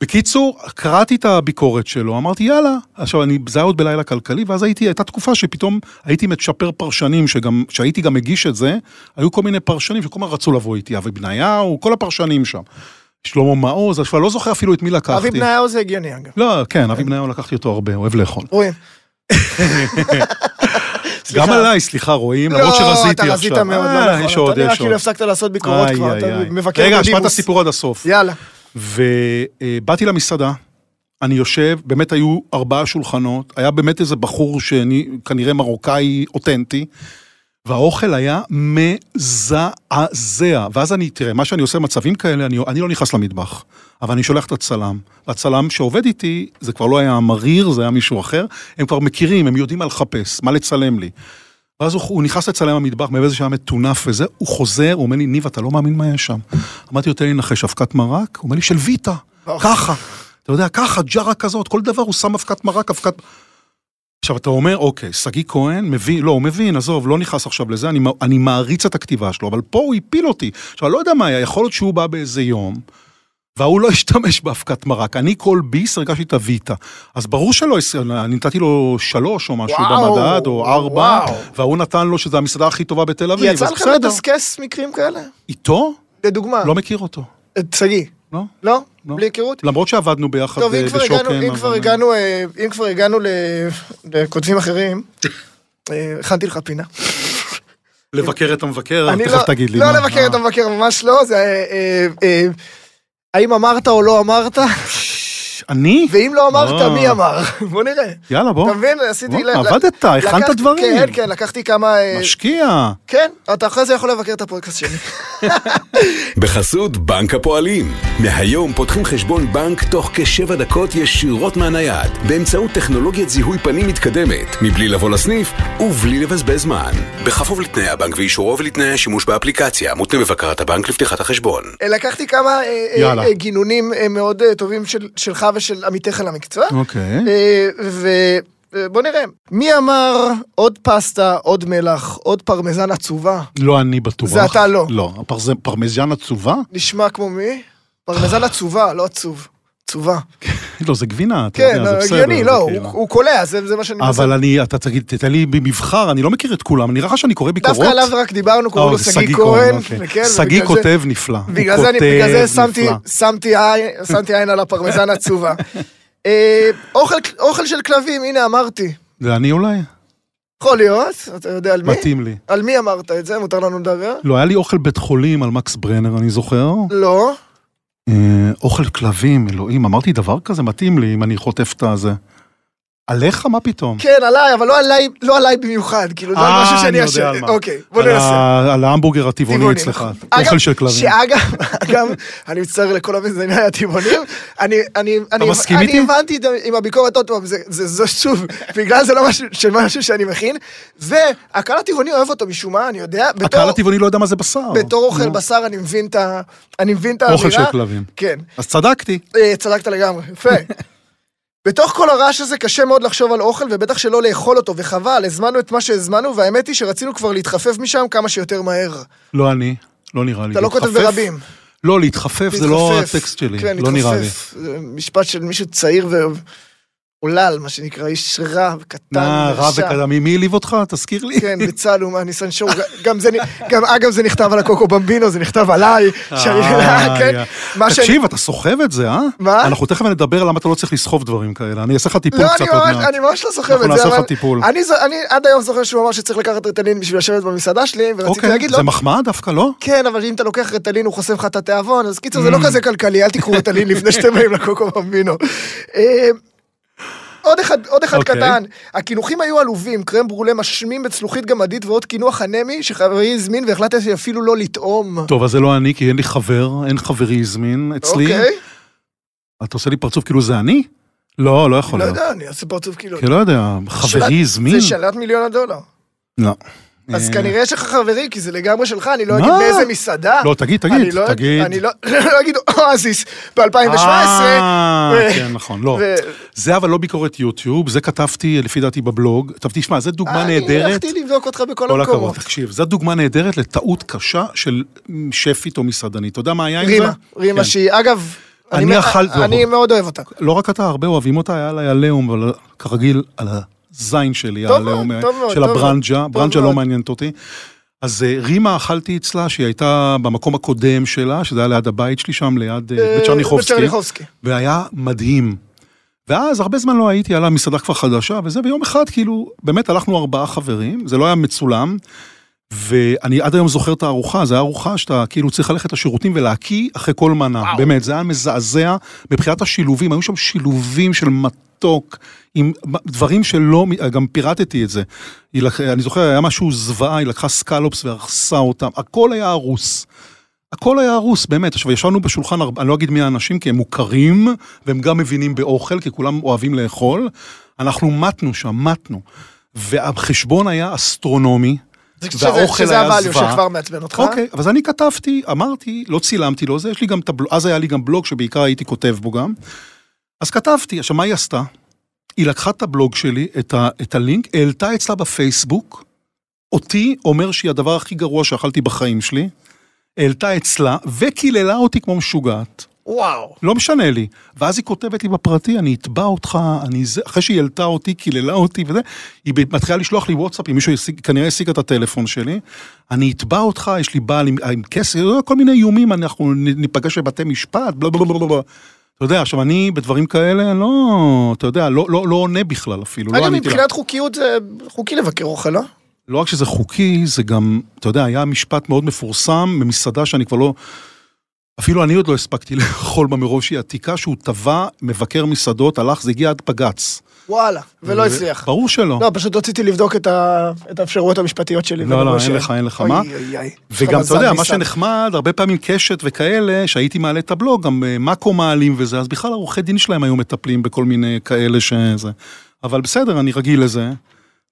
בקיצור, קראתי את הביקורת שלו, אמרתי יאללה, עכשיו אני, זה היה עוד בלילה כלכלי, ואז הייתי, הייתה תקופה שפתאום הייתי מצ'פר פרשנים, שגם, שהייתי גם מגיש את זה, היו כל מיני פרשנים שכל הזמן רצו לבוא איתי, אבי בניהו, כל הפרשנים שם. שלמה מעוז, אני לא זוכר אפילו את מי לקחתי. אבי בניהו זה הגיוני אגב. לא, כן, אבי בניהו לקחתי אותו הרבה, אוהב לאכול. רואים. גם עליי, סליחה, רואים, לא, למרות שרזיתי אתה עכשיו. רזית מאוד, אה, לא נכון. יש עוד, אתה נראה כאילו. הפסקת לעשות ביקורות כבר, אתה. מבקר רגע, שמע את בדימוס. הסיפור עד הסוף. יאללה. ובאתי למסעדה, אני יושב, באמת היו ארבעה שולחנות, היה באמת איזה בחור שאני כנראה מרוקאי אותנטי, והאוכל היה מזעזע. ואז אני, תראה, מה שאני עושה במצבים כאלה, אני, אני לא נכנס למטבח, אבל אני שולח את הצלם. והצלם שעובד איתי, זה כבר לא היה מריר, זה היה מישהו אחר, הם כבר מכירים, הם יודעים מה לחפש, מה לצלם לי. ואז הוא, הוא נכנס לצלם במטבח, מעבר לזה שהיה מטונף וזה, הוא חוזר, הוא אומר לי, ניב, אתה לא מאמין מה יש שם. אמרתי לו, תן לי לנחש, אבקת מרק? הוא אומר לי, של ויטה. ככה. אתה יודע, ככה, ג'רה כזאת, כל דבר הוא שם אבקת מרק, אבקת... עכשיו, אתה אומר, אוקיי, שגיא כהן מבין, לא, הוא מבין, עזוב, לא נכנס עכשיו לזה, אני, אני מעריץ את הכתיבה שלו, אבל פה הוא הפיל אותי. עכשיו, אני לא יודע מה היה, יכול להיות שהוא בא באיזה יום, וההוא לא השתמש באבקת מרק. אני כל ביס הרגשתי את הוויטה. אז ברור שלא, אני נתתי לו שלוש או משהו וואו, במדד, או ארבע. וההוא נתן לו שזו המסעדה הכי טובה בתל אביב, יצא לך. לדסקס מקרים כאלה? איתו? לדוגמה, לא מכיר אותו. את שגיא. לא? לא? לא. בלי היכרות? למרות שעבדנו ביחד טוב, אם כבר בשוקן. הגענו, אם אבל- כבר הגענו, אה, אם כבר הגענו לכותבים אחרים, אה, הכנתי לך פינה. לבקר את המבקר, תכף לא- תגיד לי. לא מה. לבקר את אה. המבקר, ממש לא, זה... האם אמרת או לא אמרת? אני? ואם לא אמרת, אה. מי אמר? בוא נראה. יאללה, בוא. אתה מבין? עשיתי... עבדת, הכנת לקחתי- דברים. כן, כן, לקחתי כמה... אה, משקיע. כן, אתה אחרי זה יכול לבקר את הפודקאסט שלי. בחסות בנק הפועלים. מהיום פותחים חשבון בנק תוך כשבע דקות ישירות מהנייד, באמצעות טכנולוגיית זיהוי פנים מתקדמת, מבלי לבוא לסניף ובלי לבזבז זמן. בכפוף לתנאי הבנק ואישורו ולתנאי השימוש באפליקציה, מותנה בבקרת הבנק לפתיחת החשבון. לקחתי כמה אה, יאללה. אה, גינונים מאוד טובים של- שלך ושל עמיתיך למקצוע. אוקיי. ובוא נראה, מי אמר עוד פסטה, עוד מלח, עוד פרמזן עצובה? לא אני בטוח. זה אתה לא. לא. פרמז'ן עצובה? נשמע כמו מי? פרמזן עצובה, לא עצוב. עצובה. לא, זה גבינה, אתה כן, יודע, זה בסדר. הגיוני, זה לא, כאילו. הוא- הוא קולע, זה זה מה שאני מנסה. אבל אני, אתה תגיד, תתן לי במבחר, אני לא מכיר את כולם, נראה לך שאני קורא ביקורות? דווקא עליו רק דיברנו, קוראים לו שגיא כהן. אוקיי. שגיא כותב נפלא. בגלל זה שמתי- עין- שמתי עין על הפרמזן עצובה. אה, אוכל- אוכל של כלבים, הנה אמרתי. זה אני אולי? יכול להיות, אתה יודע על מי? מתאים לי. על מי אמרת את זה? מותר לנו לדבר? לא, היה לי אוכל בית חולים על מקס ברנר, אני זוכר. לא. אה, אוכל כלבים, אלוהים, אמרתי דבר כזה, מתאים לי אם אני חוטף את הזה. עליך? מה פתאום? כן, עליי, אבל לא עליי, לא עליי במיוחד, כאילו, זה אה, משהו שאני אני יודע אשם. על מה. אוקיי, בוא ננסה. על ההמבורגר הטבעוני טבעוני, אצלך. נכון. אוכל של כלבים. שאגב, אגב, אני מצטער לכל המזייני הטבעונים, אני, אני, אני, אני? הבנתי עם הביקורת עוד פעם, זה, שוב, בגלל זה לא משהו, שאני מכין, והקהל הטבעוני אוהב אותו משום מה, אני יודע, הקהל הטבעוני לא יודע מה זה בשר. בתור אוכל. בשר אני מבין את ה... אני מבין את האווירה. אוכל של כלבים. כן. אז צדקתי. אה, צדקת לגמרי, יפה. בתוך כל הרעש הזה קשה מאוד לחשוב על אוכל, ובטח שלא לאכול אותו, וחבל, הזמנו את מה שהזמנו, והאמת היא שרצינו כבר להתחפף משם כמה שיותר מהר. לא אני, לא נראה לי. אתה לא כותב להתחפף? ברבים. לא, להתחפף זה לא להתחפף. הטקסט שלי, כן, לא נראה לי. להתחפף. משפט של מישהו צעיר ועולל, מה שנקרא, איש רע וקטן נא, רע ורשע. וקדם. מי העליב אותך? תזכיר לי. כן, בצה"ל הוא מהניסן שואו, גם זה, גם אגב זה נכתב על הקוקו במבינו, זה נכתב עליי, שאני, אה, כן. מה תקשיב, אתה סוחב את זה, אה? מה? אנחנו תכף נדבר למה אתה לא צריך לסחוב דברים כאלה. אני אעשה לך טיפול לא, קצת עוד מעט. אני ממש לא סוחב אנחנו את זה, נעשה לך אבל טיפול. אני, עד היום זוכר שהוא אמר שצריך לקחת רטלין בשביל לשבת במסעדה שלי, ורציתי אוקיי, להגיד לו, זה מחמאה דווקא, לא? כן, אבל אם אתה לוקח רטלין הוא חוסם לך את התיאבון, אז קיצור זה לא. כזה כלכלי, אל תיקחו רטלין לפני שאתם באים לקוקו במבינו. עוד אחד, עוד אחד אוקיי. קטן, הקינוחים היו עלובים, קרם ברולה משמים בצלוחית גמדית ועוד קינוח אנמי שחברי הזמין והחלטתי אפילו לא לטעום. טוב, אז זה לא אני, כי אין לי חבר, אין חברי הזמין אצלי. אוקיי, אתה עושה לי פרצוף כאילו זה אני? לא, לא יכול לא להיות. יודע, אני אעשה פרצוף כאילו. כי לא יודע, חברי הזמין? זה שאלת מיליון הדולר. לא. אז אה, כנראה יש לך חברים, כי זה לגמרי שלך, אני לא? אגיד באיזה מסעדה. לא, תגיד, אני תגיד, לא- תגיד. אני לא לא אגיד אואזיס ב-2017. אה, כן, נכון, לא. זה אבל לא ביקורת יוטיוב, זה כתבתי לפי דעתי בבלוג. טוב, תשמע, זו דוגמה אני נהדרת. הלכתי לבדוק אותך בכל כל הכבוד, המקומות. תקשיב, זו דוגמה נהדרת לטעות קשה של שפית או מסעדנית. אתה יודע מה היה עם זה? רימה, רימה כן. שהיא, אגב, אני אכלתי- אני מאוד אוהב אותה. לא רק אתה, הרבה אוהבים אותה, היה לה עליהום, אבל כרגיל, על הזין שלי, מאוד, של הברנג'ה, ברנג'ה לא. מעניינת אותי. אז אה, רימה אכלתי אצלה, שהיא הייתה במקום הקודם שלה, שזה היה ליד הבית שלי שם, ליד אה, בית צ'רניחובסקי. והיה מדהים. ואז הרבה זמן לא הייתי, היה לה מסעדה כבר חדשה וזה, ויום אחד כאילו, באמת הלכנו ארבעה חברים, זה לא היה מצולם, ואני עד היום זוכר את הארוחה, זו הייתה ארוחה שאתה כאילו צריך ללכת לשירותים ולהקיא אחרי כל מנה, וואו. באמת, זה היה מזעזע מבחינת השילובים, היו שם שילובים של מתוק, עם דברים שלא, גם פירטתי את זה. היא לק... אני זוכר, היה משהו זוועה, היא לקחה סקלופס והרסה אותם, הכל היה הרוס. הכל היה הרוס, באמת. עכשיו, ישבנו בשולחן, אני לא אגיד מי האנשים, כי הם מוכרים, והם גם מבינים באוכל, כי כולם אוהבים לאכול. אנחנו מתנו שם, מתנו. והחשבון היה אסטרונומי, והאוכל שזה היה הvalue זוועה. שכבר מעצבן אותך. אוקיי, אז אני כתבתי, אמרתי, לא צילמתי לו, זה, יש לי גם את הבלוג, אז היה לי גם בלוג שבעיקר הייתי כותב בו גם. אז כתבתי, עכשיו מה היא עשתה? היא לקחה את הבלוג שלי, את, ה, את הלינק, העלתה אצלה בפייסבוק, אותי אומר שהיא הדבר הכי גרוע שאכלתי בחיים שלי, העלתה אצלה, וקיללה אותי כמו משוגעת. וואו. לא משנה לי. ואז היא כותבת לי בפרטי, אני אתבע אותך, אני זה, אחרי שהיא העלתה אותי, קיללה אותי וזה, היא מתחילה לשלוח לי וואטסאפ, אם מישהו השיג, כנראה השיג את הטלפון שלי, אני אתבע אותך, יש לי בעל עם, עם כסף, כל מיני איומים, אנחנו ניפגש בבתי משפט, בלה בלה בלה בלה. אתה יודע, עכשיו אני בדברים כאלה, לא, אתה יודע, לא, לא, לא עונה בכלל אפילו, לא אגב, לה. מבחינת חוקיות זה חוקי לבקר אוכל, לא? לא רק שזה חוקי, זה גם, אתה יודע, היה משפט מאוד מפורסם במסעדה שאני כבר לא... אפילו אני עוד לא הספקתי לאכול בה מרוב שהיא עתיקה, שהוא תבע מבקר מסעדות, הלך, זה הגיע עד בג"ץ. וואלה, ולא הצליח. ברור שלא. לא, פשוט רציתי לבדוק את ה- את האפשרויות המשפטיות שלי. לא, לא, אין לך, אין לך מה. וגם, אתה יודע, מה. שנחמד, הרבה פעמים קשת וכאלה, שהייתי מעלה את הבלוג, גם אה, מאקו מעלים וזה, אז בכלל עורכי דין שלהם היו מטפלים בכל מיני כאלה שזה. אבל בסדר, אני רגיל לזה.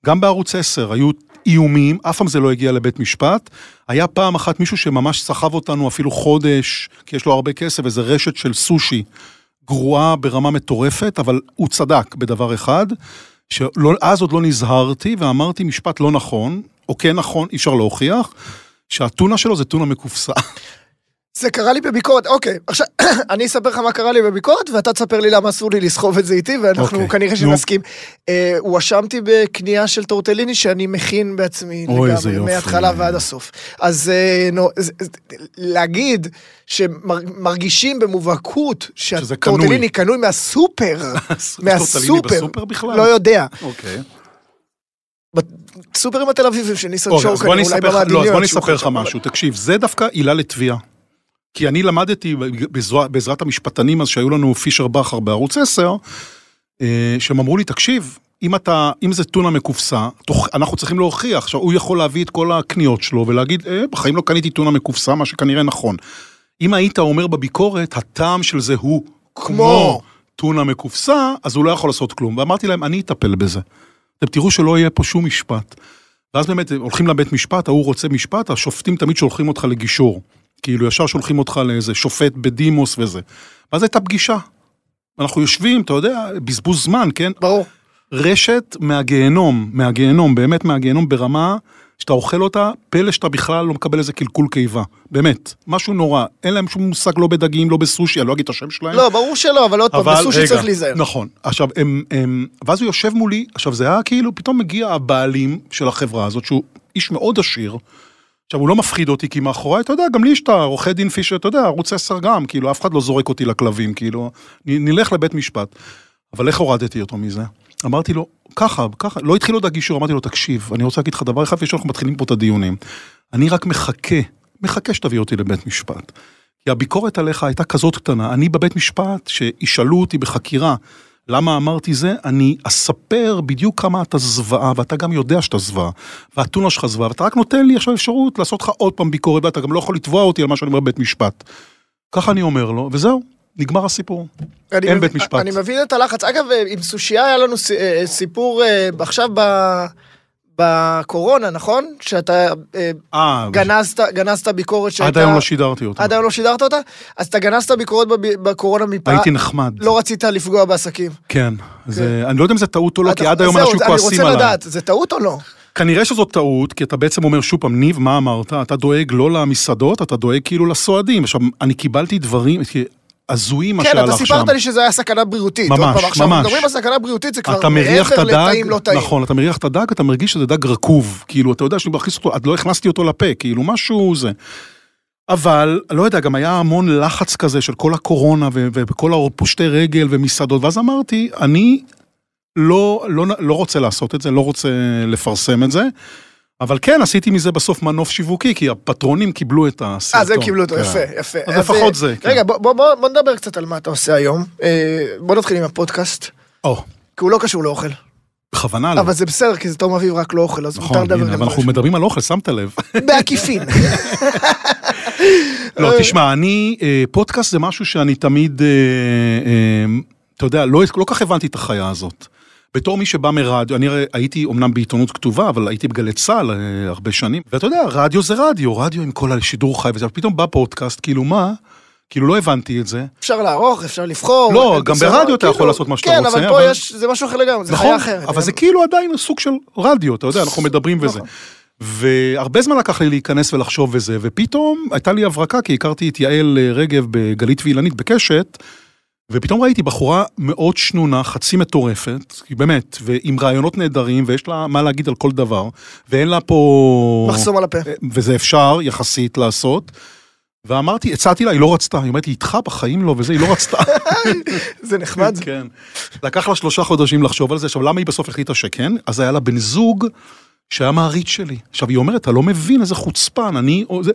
גם בערוץ 10 היו איומים, אף פעם זה לא הגיע לבית משפט. היה פעם אחת מישהו שממש סחב אותנו אפילו חודש, כי יש לו הרבה כסף, איזה רשת של סושי גרועה ברמה מטורפת, אבל הוא צדק בדבר אחד, שאז עוד לא נזהרתי ואמרתי משפט לא נכון, או כן נכון, אי אפשר להוכיח, שהטונה שלו זה טונה מקופסה. זה קרה לי בביקורת, אוקיי, עכשיו, אני אספר לך מה קרה לי בביקורת, ואתה תספר לי למה אסור לי לסחוב את זה איתי, ואנחנו אוקיי, כנראה. שנסכים. אה, הואשמתי בקנייה של טורטליני שאני מכין בעצמי אוי, איזה לגמרי, יופי. מההתחלה ועד הסוף. אז אה, נו, זה- זה- להגיד שמרגישים במובהקות שזה שהטורטליני קנוי מהסופר, טורטליני מהסופר, בסופר בכלל? לא יודע. אוקיי. סופרים התל אביבים של ניסן אוקיי, שור אז בוא אני כנראה, אולי אספר לך, לא, אז בוא אני אספר לך משהו. תקשיב, זה דווקא עילה לתביעה. כי אני למדתי בעזרת המשפטנים אז שהיו לנו פישר בכר בערוץ 10, אה, שהם אמרו לי, תקשיב, אם אתה, אם זה טונה מקופסה, אנחנו צריכים להוכיח, עכשיו הוא יכול להביא את כל הקניות שלו ולהגיד, אה, בחיים לא קניתי טונה מקופסה, מה שכנראה נכון. אם היית אומר בביקורת, הטעם של זה הוא כמו טונה מקופסה, אז הוא לא יכול לעשות כלום. ואמרתי להם, אני אטפל בזה. אתם תראו שלא יהיה פה שום משפט. ואז באמת הולכים לבית משפט, ההוא רוצה משפט, השופטים תמיד שולחים אותך לגישור. כאילו ישר שולחים אותך לאיזה שופט בדימוס וזה. ואז הייתה פגישה. אנחנו יושבים, אתה יודע, בזבוז זמן, כן? ברור. רשת מהגיהנום, מהגיהנום, באמת מהגיהנום ברמה שאתה אוכל אותה, פלא שאתה בכלל לא מקבל איזה קלקול קיבה. באמת, משהו נורא. אין להם שום מושג לא בדגים, לא בסושי, אני לא אגיד את השם שלהם. לא, ברור שלא, אבל עוד פעם, בסושי רגע, צריך להיזהר. נכון. עכשיו, הם, הם, ואז הוא יושב מולי, עכשיו זה היה כאילו, פתאום מגיע הבעלים של החברה הזאת, שהוא איש מאוד עשיר. עכשיו, הוא לא מפחיד אותי, כי מאחוריי, אתה יודע, גם לי יש את העורכי דין פישר, אתה יודע, ערוץ 10 גם, כאילו, אף אחד לא זורק אותי לכלבים, כאילו, נלך לבית משפט. אבל איך הורדתי אותו מזה? אמרתי לו, ככה, ככה, לא התחיל עוד הגישור, אמרתי לו, תקשיב, אני רוצה להגיד לך דבר אחד, לפני שאנחנו מתחילים פה את הדיונים. אני רק מחכה, מחכה שתביא אותי לבית משפט. כי הביקורת עליך הייתה כזאת קטנה, אני בבית משפט, שישאלו אותי בחקירה, למה אמרתי זה, אני אספר בדיוק כמה אתה זוועה, ואתה גם יודע שאתה זוועה, והטונה שלך זוועה, ואתה רק נותן לי עכשיו אפשרות לעשות לך עוד פעם ביקורת, ואתה גם לא יכול לתבוע אותי על מה שאני אומר בבית משפט. ככה אני אומר לו, וזהו, נגמר הסיפור. אין מבין- בית משפט. אני מבין את הלחץ. אגב, אה, עם סושייה היה לנו אה, סיפור אה, עכשיו ב- בקורונה, נכון? שאתה אה, אה, גנזת גנזת ביקורת שהייתה... עד היום לא שידרתי אותה. עד היום לא שידרת אותה? אז אתה גנזת ביקורת בב- בקורונה מפעם... הייתי נחמד. לא רצית לפגוע בעסקים. כן. זה, אני לא יודע אם זה טעות או לא, אתה- כי עד היום אנשים כועסים אני רוצה עליי. לדעת, זה טעות או לא? כנראה שזאת טעות, כי אתה בעצם אומר שוב פעם, ניב, מה אמרת? אתה דואג לא למסעדות, אתה דואג כאילו לסועדים. עכשיו, אני קיבלתי דברים הזויים מה כן, אתה שהלך שם. סיפרת לי שזה היה סכנה בריאותית. ממש, פעם, עכשיו ממש. מדברים על סכנה בריאותית, זה כבר אתה מעבר לטעים לא טעים. נכון, אתה מריח את הדג, אתה מרגיש שזה דג רקוב, כאילו, אתה יודע שאני מכניס אותו, עד לא הכנסתי אותו לפה, כאילו, משהו זה. אבל, לא יודע, גם היה המון לחץ כזה של כל הקורונה וכל הפושטי רגל ומסעדות, ואז אמרתי, אני לא, לא, לא רוצה לעשות את זה, לא רוצה לפרסם את זה, אבל כן, עשיתי מזה בסוף מנוף שיווקי, כי הפטרונים קיבלו את הסרטון. אה, זה קיבלו אותו, כן. יפה, יפה. אז לפחות זה, כן. רגע, בוא- בוא בוא- נדבר קצת על מה אתה עושה היום. אה, בוא נתחיל עם הפודקאסט, או, כי הוא לא קשור לאוכל. בכוונה לא. אבל זה בסדר, כי זה תום אביב רק לא אוכל, אז מותר נכון, לדבר הנה, גם אבל על אנחנו זה. מדברים על אוכל, שמת לב. בעקיפין. לא, תשמע, אני, אה, פודקאסט זה משהו שאני תמיד, אה, אה, אתה יודע, לא לא כך הבנתי את החיה הזאת. בתור מי שבא מרדיו, אני הייתי אומנם בעיתונות כתובה, אבל הייתי בגלי צה"ל אה, הרבה שנים, ואתה יודע, רדיו זה רדיו, רדיו עם כל השידור חי וזה, ופתאום בא פודקאסט, כאילו מה? כאילו לא הבנתי את זה. אפשר לערוך, אפשר לבחור. לא, אה, גם בסדר, ברדיו אתה כאילו, יכול לעשות מה שאתה כן, רוצה, אבל פה אבל- יש, זה משהו אחר לגמרי, זה נכון, חיה אחרת. אבל זה כאילו עדיין סוג של רדיו, אתה יודע, אנחנו מדברים וזה. נכון. והרבה זמן לקח לי להיכנס ולחשוב וזה, ופתאום הייתה לי הברקה, כי הכרתי את יעל אה, רגב בגלית ואילנית בקשת, ופתאום ראיתי בחורה מאוד שנונה, חצי מטורפת, היא באמת, ועם רעיונות נהדרים, ויש לה מה להגיד על כל דבר, ואין לה פה... מחסום על הפה. וזה אפשר יחסית לעשות. ואמרתי, הצעתי לה, היא לא רצתה, היא אומרת לי, איתך בחיים לא, וזה, היא לא רצתה. זה נחמד. כן. לקח לה שלושה חודשים לחשוב על זה. עכשיו, למה היא בסוף החליטה שכן? אז היה לה בן זוג שהיה מעריץ שלי. עכשיו, היא אומרת, אתה לא מבין איזה חוצפן, אני... זה...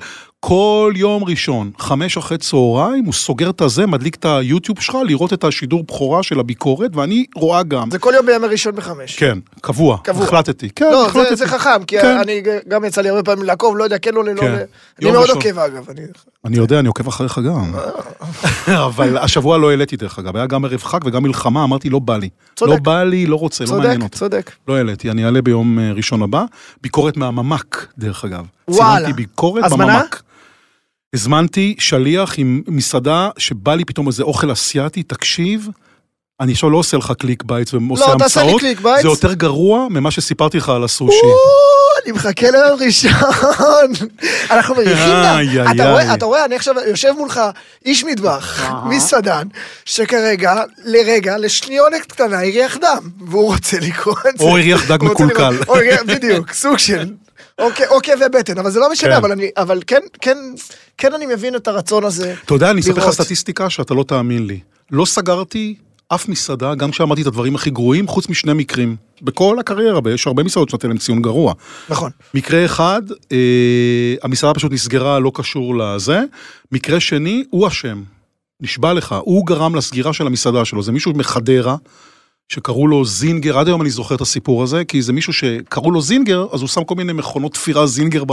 כל יום ראשון, חמש אחרי צהריים, הוא סוגר את הזה, מדליק את היוטיוב שלך, לראות את השידור בכורה של הביקורת, ואני רואה גם. זה כל יום בימי ראשון בחמש. כן, קבוע, קבוע. החלטתי. כן, לא, זה- החלטתי. זה חכם, כי כן. אני גם יצא לי הרבה פעמים לעקוב, לא יודע, כן או לא, כן. לא. אני מאוד ראשון. עוקב אגב. אני- אני יודע, אני עוקב אחריך גם. אבל השבוע לא העליתי דרך אגב, היה גם ערב חג וגם מלחמה, אמרתי, לא בא לי. צודק. לא בא לי, לא רוצה, לא מעניין צודק, אותי. צודק. לא העליתי, אני אעלה ביום אה, ראשון הבא. ביקורת מהממ"ד, דרך אגב. וואלה. צילמתי ביקורת הזמנה? בממ"ד. הזמנתי שליח עם מסעדה שבא לי פתאום איזה אוכל אסיאתי, תקשיב, אני עכשיו לא עושה לך clickbaits ועושה לא, המצאות, clickbaits. זה יותר גרוע ממה שסיפרתי לך על הסושי. אני מחכה ליום ראשון. אנחנו מריחים איי, אתה רואה- איי. אתה רואה, אני עכשיו יושב מולך איש מטבח, מסעדן, שכרגע, לרגע, לשניונת קטנה, הריח דם, והוא רוצה לקרוא את זה. או הריח דג מקולקל. בדיוק, סוג של... אוקיי, או כאבי בטן, אבל זה לא משנה, כן. אבל אני, אבל כן, כן, כן אני מבין את הרצון הזה. אתה יודע, אני אספר לך. סטטיסטיקה שאתה לא תאמין לי. לא סגרתי אף מסעדה, גם כשאמרתי את הדברים הכי גרועים, חוץ משני מקרים. בכל הקריירה, יש הרבה מסעדות שנתן להם ציון גרוע. נכון. מקרה אחד, אה, המסעדה פשוט נסגרה, לא קשור לזה. מקרה שני, הוא אשם. נשבע לך, הוא גרם לסגירה של המסעדה שלו. זה מישהו מחדרה, שקראו לו זינגר, עד היום אני זוכר את הסיפור הזה, כי זה מישהו שקראו לו זינגר, אז הוא שם כל מיני מכונות תפירה זינגר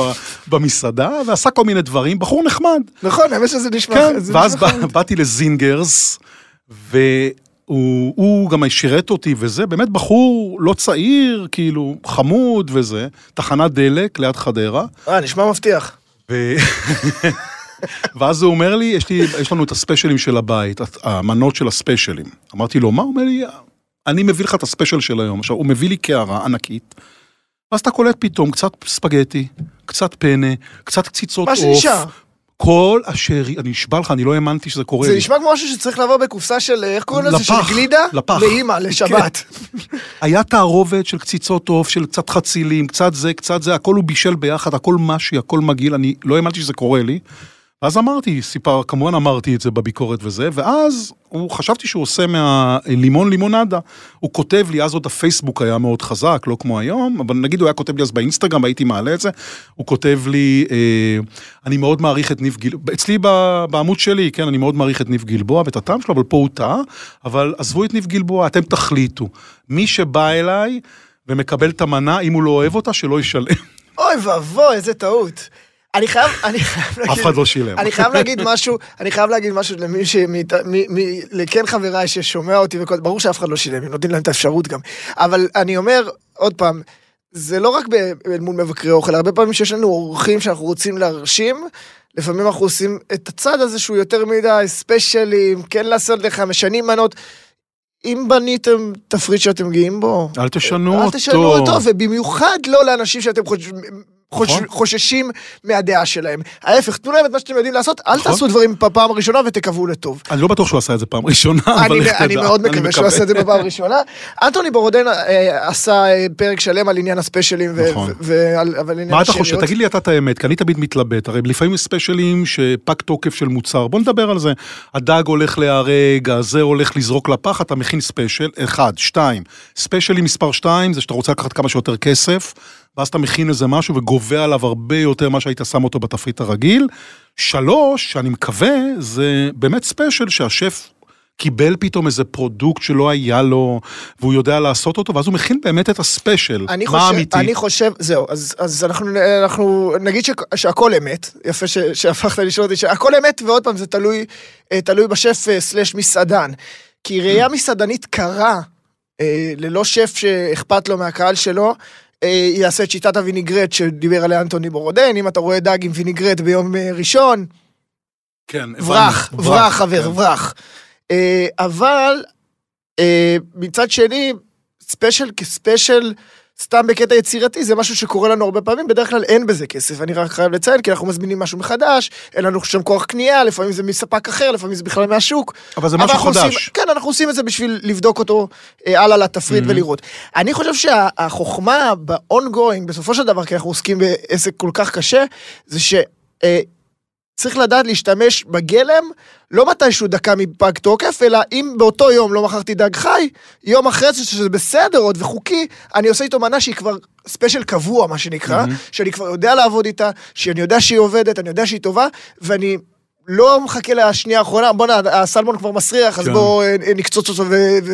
במסעדה, ועשה כל מיני דברים, בחור נחמד. נכון, האמת שזה נשמע... כן, ואז. באתי לזינגרס, והוא הוא גם שירת אותי וזה, באמת בחור לא צעיר, כאילו, חמוד וזה, תחנת דלק ליד חדרה. אה, נשמע מבטיח. ו... ואז הוא אומר לי, יש, לי, יש לנו את הספיישלים של הבית, המנות של הספיישלים. אמרתי לו, מה? הוא אומר לי, אני מביא לך את הספיישל של היום. עכשיו, הוא מביא לי קערה ענקית, ואז אתה קולט פתאום קצת ספגטי, קצת פנה, קצת קציצות עוף. כל אשר, אני נשבע לך, אני לא האמנתי שזה קורה זה לי. נשמע כמו משהו שצריך לבוא בקופסה של, איך קוראים לזה? של גלידה? לפח. לאימא, לשבת. היה תערובת של קציצות עוף, של קצת חצילים, קצת זה, קצת זה, הכל הוא בישל ביחד, הכל משי, הכל מגעיל, אני לא האמנתי שזה קורה לי. ואז אמרתי, סיפר, כמובן אמרתי את זה בביקורת וזה, ואז הוא, חשבתי שהוא עושה מהלימון לימונדה. הוא כותב לי, אז עוד הפייסבוק היה מאוד חזק, לא כמו היום, אבל נגיד הוא היה כותב לי אז באינסטגרם, הייתי מעלה את זה, הוא כותב לי, אה, אני מאוד מעריך את ניב גלבוע, אצלי בעמוד שלי, כן, אני מאוד מעריך את ניב גלבוע ואת הטעם שלו, אבל פה הוא טעה, אבל עזבו את ניב גלבוע, אתם תחליטו. מי שבא אליי ומקבל את המנה, אם הוא לא אוהב אותה, שלא ישלם. אוי ואבוי, איזה טעות. אני חייב, אני חייב להגיד... אף אחד לא שילם. אני חייב להגיד משהו, אני חייב להגיד משהו למי ש... לכן חבריי ששומע אותי וכל... ברור שאף אחד לא שילם, הם נותנים להם את האפשרות גם. אבל אני אומר, עוד פעם, זה לא רק אל מול מבקרי אוכל, הרבה פעמים שיש לנו אורחים שאנחנו רוצים להרשים, לפעמים אנחנו עושים את הצד הזה שהוא יותר מדי ספיישלים, כן לעשות לך, משנים מנות. אם בניתם תפריט שאתם גאים בו, אל תשנו אל אותו. תשנו אותו, ובמיוחד לא לאנשים שאתם חוש... חוש... נכון. חוששים מהדעה שלהם. ההפך, תנו להם את מה שאתם יודעים לעשות, אל נכון. תעשו דברים בפעם הראשונה ותקוו לטוב. אני לא בטוח שהוא עשה את זה פעם ראשונה, אבל אני, לך אני תדע. מאוד מקווה שהוא עשה את זה בפעם הראשונה. אנטוני בורדיין אה, עשה אה, פרק שלם על עניין הספיישלים, נכון. ועל עניין מה אתה חושב? תגיד לי אתה את האמת, כי אני תמיד מתלבט, הרי לפעמים יש ספיישלים שפג תוקף של מוצר, בוא נדבר על זה. הדג הולך להיהרג, הזה הולך לזרוק לפח, אתה מכין ספיישל, אחד, שתיים. ספיישלים מספר שתיים זה שאתה רוצה לקחת כמה שיותר כסף, ואז אתה מכין איזה משהו וגובה עליו הרבה יותר ממה שהיית שם אותו בתפריט הרגיל. שלוש, שאני מקווה, זה באמת ספיישל שהשף קיבל פתאום איזה פרודוקט שלא היה לו, והוא יודע לעשות אותו, ואז הוא מכין באמת את הספיישל. אני מה חושב, אמיתי? אני חושב, זהו, אז, אז אנחנו, אנחנו נגיד ש, שהכל אמת, יפה ש, שהפכת לשאול אותי, שהכל אמת, ועוד פעם זה תלוי, אה, תלוי בשף אה, סלש מסעדן. כי ראייה מסעדנית קרה, אה, ללא שף שאכפת לו מהקהל שלו, יעשה את שיטת הוויניגרט שדיבר עליה אנטוני בורדיין, אם אתה רואה דג עם ויניגרט ביום אה, ראשון, כן, הבנו. ברח, ברח חבר, כן. ברח. אה, אבל אה, מצד שני, ספיישל כספיישל, סתם בקטע יצירתי, זה משהו שקורה לנו הרבה פעמים, בדרך כלל אין בזה כסף, אני רק חייב לציין, כי אנחנו מזמינים משהו מחדש, אין לנו שם כוח קנייה, לפעמים זה מספק אחר, לפעמים זה בכלל מהשוק. אבל זה אבל משהו חדש. עושים, כן, אנחנו עושים את זה בשביל לבדוק אותו אה, הלאה לתפריט Mhm. ולראות. אני חושב שהחוכמה ב-ongoing, בסופו של דבר, כי אנחנו עוסקים בעסק כל כך קשה, זה ש... אה, צריך לדעת להשתמש בגלם, לא מתישהו דקה מפג תוקף, אלא אם באותו יום לא מכרתי דג חי, יום אחרי זה שזה בסדר עוד וחוקי, אני עושה איתו מנה שהיא כבר ספיישל קבוע, מה שנקרא, מהמם. שאני כבר יודע לעבוד איתה, שאני יודע שהיא עובדת, אני יודע שהיא טובה, ואני לא מחכה לשנייה האחרונה, בואנה, הסלמון כבר מסריח, אז כן. בואו אה, נקצוץ אותו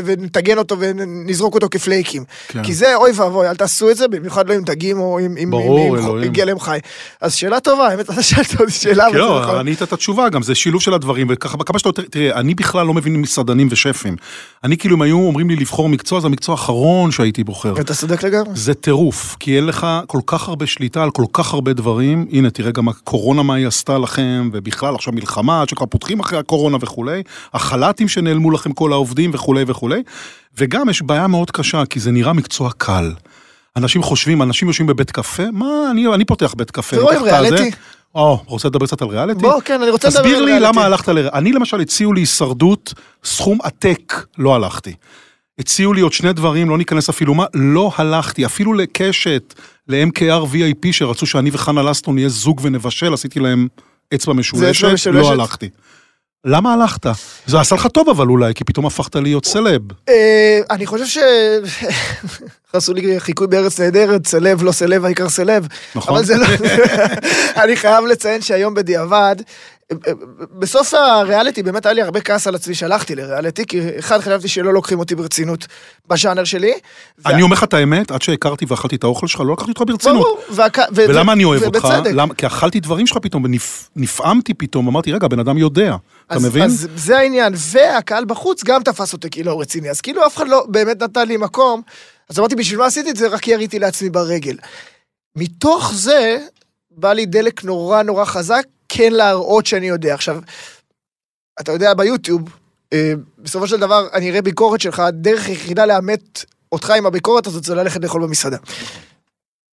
ונטגן אותו ונזרוק אותו כפלייקים. כן. כי זה אוי ואבוי, אל תעשו את זה, במיוחד לא עם דגים או עם, עם, ברור, עם, עם. גלם חי. אז שאלה טובה, האמת, אתה שאלת אותי שאלה, כן, לא. ענית את התשובה גם, זה שילוב של הדברים, וככה, כמה שאתה יותר, תראה, אני בכלל לא מבין מסעדנים ושפים. אני כאילו, אם היו אומרים לי לבחור מקצוע, זה המקצוע האחרון שהייתי בוחר. אתה צודק לגמרי. זה טירוף, כי אין לך כל כך הרבה שליטה על כל כך הרבה דברים. הנה, תראה גם הקורונה מה היא עשתה לכם, ובכלל עכשיו מלחמה, עד שכבר פותחים אחרי הקורונה וכולי, החל"תים שנעלמו לכם כל העובדים וכולי וכולי, וגם יש בעיה מאוד קשה, כי זה נראה מקצוע קל. אנשים חושבים, אנשים יושבים בבית קפה, מה, אני, אני פותח בית קפה. לוקח את הזה. או, רוצה לדבר קצת על ריאליטי? בוא, כן, אני רוצה לדבר תסביר על לי ריאליטי. למה הלכת ל... אני למשל הציעו לי הישרדות, סכום עתק, לא הלכתי. הציעו לי עוד שני דברים, לא ניכנס אפילו מה, לא הלכתי, אפילו לקשת, ל-MKR VIP שרצו שאני וחנה לסטון נהיה זוג ונבשל, עשיתי להם אצבע משולשת, משולשת? לא הלכתי. למה הלכת? זה עשה לך טוב אבל אולי, כי פתאום הפכת להיות סלב. אה, אני חושב ש... עשו לי חיקוי בארץ נהדרת, סלב, לא סלב, העיקר סלב. נכון. אבל זה לא... אני חייב לציין שהיום בדיעבד, בסוף הריאליטי באמת היה לי הרבה כעס על עצמי שהלכתי לריאליטי, כי אחד חשבתי שלא לוקחים אותי ברצינות בז'אנר שלי. אני אומר לך את האמת, עד שהכרתי ואכלתי את האוכל שלך, לא לקחתי אותך ברצינות. ולמה אני אוהב אותך? כי אכלתי דברים שלך פתאום, ונפעמתי פתאום, אמרתי, רגע, הבן אדם יודע. אתה מבין? אז זה העניין, והקהל בחוץ גם תפס אותי כאילו רציני, אז כאילו אף אחד לא באמת נתן לי מקום, אז אמרתי, בשביל מה עשיתי את זה? רק יריתי לעצמי ברגל. מתוך זה, בא לי דלק נורא נורא חזק, כן להראות שאני יודע. עכשיו, אתה יודע, ביוטיוב, אה, בסופו של דבר, אני אראה ביקורת שלך, הדרך היחידה לאמת אותך עם הביקורת הזאת זה ללכת לאכול במסעדה.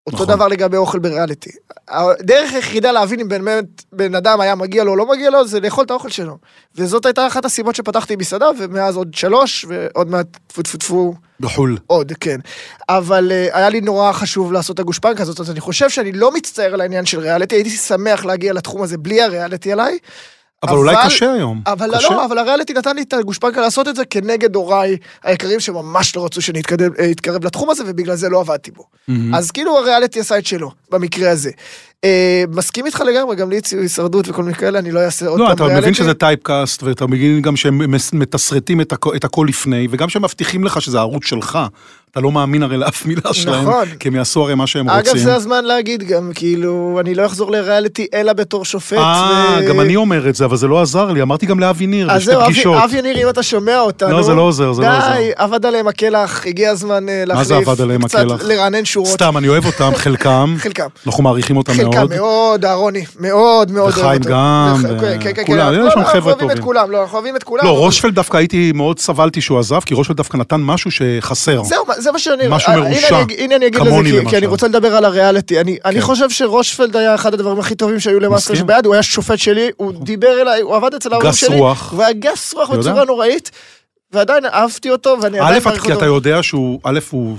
אותו נכון. דבר לגבי אוכל בריאליטי. הדרך היחידה להבין אם באמת בן אדם היה מגיע לו או לא מגיע לו, זה לאכול את האוכל שלו. וזאת הייתה אחת הסיבות שפתחתי מסעדה, ומאז עוד שלוש, ועוד מעט טפו טפו טפו בחו"ל. עוד, כן. אבל uh, היה לי נורא חשוב לעשות את הגושפנקה הזאת, אז אני חושב שאני לא מצטער על העניין של ריאליטי, הייתי שמח להגיע לתחום הזה בלי הריאליטי עליי. אבל אולי קשה היום. אבל קשה? לא, אבל הריאליטי נתן לי את הגושפנקה לעשות את זה כנגד הוריי היקרים שממש לא רצו שאני אתקדם- אה, אתקרב לתחום הזה, ובגלל זה לא עבדתי בו. מהמם. אז כאילו הריאליטי עשה את שלו, במקרה הזה. אה, מסכים איתך לגמרי, גם לי הציעו הישרדות וכל מיני כאלה, אני לא אעשה עוד לא, פעם אתה ריאליטי. מבין שזה טייפקאסט, ואתה מבין גם שהם מתסרטים את הכ- את הכל לפני, וגם שהם מבטיחים לך שזה הערוץ שלך. אתה לא מאמין הרי לאף מילה שלהם, נכון. כי הם יעשו הרי מה שהם אגב, רוצים. זה הזמן להגיד גם, כאילו, אני לא אחזור לריאליטי אלא בתור שופט. אה, ו- גם אני אומר את זה, אבל זה לא עזר לי, אמרתי גם לאבי ניר, בשתי זהו, פגישות. אבי ניר, אם אתה שומע אותנו... לא, זה לא עוזר, זה לא עוזר. די, אבד עליהם הקלח, הגיע הזמן אה, להחליף. מה זה אבד עליהם קצת הקלח? לרענן שורות. סתם, אני אוהב אותם, חלקם. חלקם. אנחנו מעריכים אותם חלקם מאוד. מאוד, אהרוני, מאוד מאוד וחיים אוהב אותו. גם, וח- ו- כן, כן, כן, כולם, כן. יש שם אנחנו חבר'ה אוהבים את טובים. כולם, לא, אנחנו אוהבים את כולם. לא, רושפלד דווקא הייתי, מאוד סבלתי שהוא עזב, כי רושפלד דווקא נתן משהו שחסר. זהו, זה מה שאני... משהו אה, מרושע. הנה אני אגיד לזה, כי-. אני רוצה לדבר על הריאליטי. אני כן. חושב שרושפלד היה אחד הדברים הכי טובים שהיו למאסטר. שביד, הוא היה שופט שלי, הוא דיבר אליי, הוא עבד אצל ההורים גס שלי. רוח. הוא היה גס רוח. בצורה נוראית, ועדיין אהבתי אותו, ואני א', עדיין מעריך כי אתה אותו. יודע שהוא, א', הוא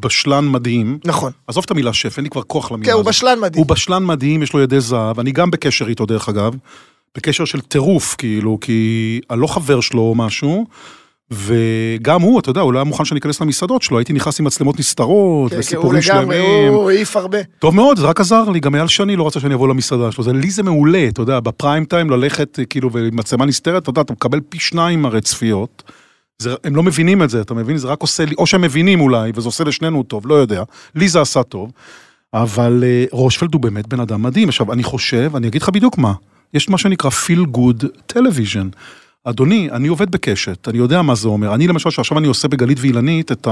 בשלן מדהים. נכון. עזוב את המילה שף, אין לי כבר כוח למילה כן, הוא הזאת. בשלן מדהים. הוא בשלן מדהים, יש לו ידי זהב, אני גם בקשר איתו דרך אגב, בקשר של טירוף כאילו, כי אני לא חבר שלו או משהו, וגם הוא, אתה יודע, הוא לא היה מוכן שאני אכנס למסעדות שלו, הייתי נכנס עם מצלמות נסתרות, כן, כן, הוא וסיפורים לגמרי, שלמים. הוא העיף הרבה. טוב מאוד, זה רק עזר לי, גם אייל שני לא רצה שאני אבוא למסעדה שלו, זה, לי זה מעולה, אתה יודע, בפריים טיים ללכת כאילו ומצלמה נסתרת, אתה יודע, אתה מקבל פי שניים הרי צפיות. זה, הם לא מבינים את זה, אתה מבין? זה רק עושה לי, או שהם מבינים אולי, וזה עושה לשנינו טוב, לא יודע. לי זה עשה טוב. אבל אה, רושפלד הוא באמת בן אדם מדהים. עכשיו, אני חושב, אני אגיד לך בדיוק מה, יש מה שנקרא feel good television. אדוני, אני עובד בקשת, אני יודע מה זה אומר. אני למשל, שעכשיו אני עושה בגלית ואילנית את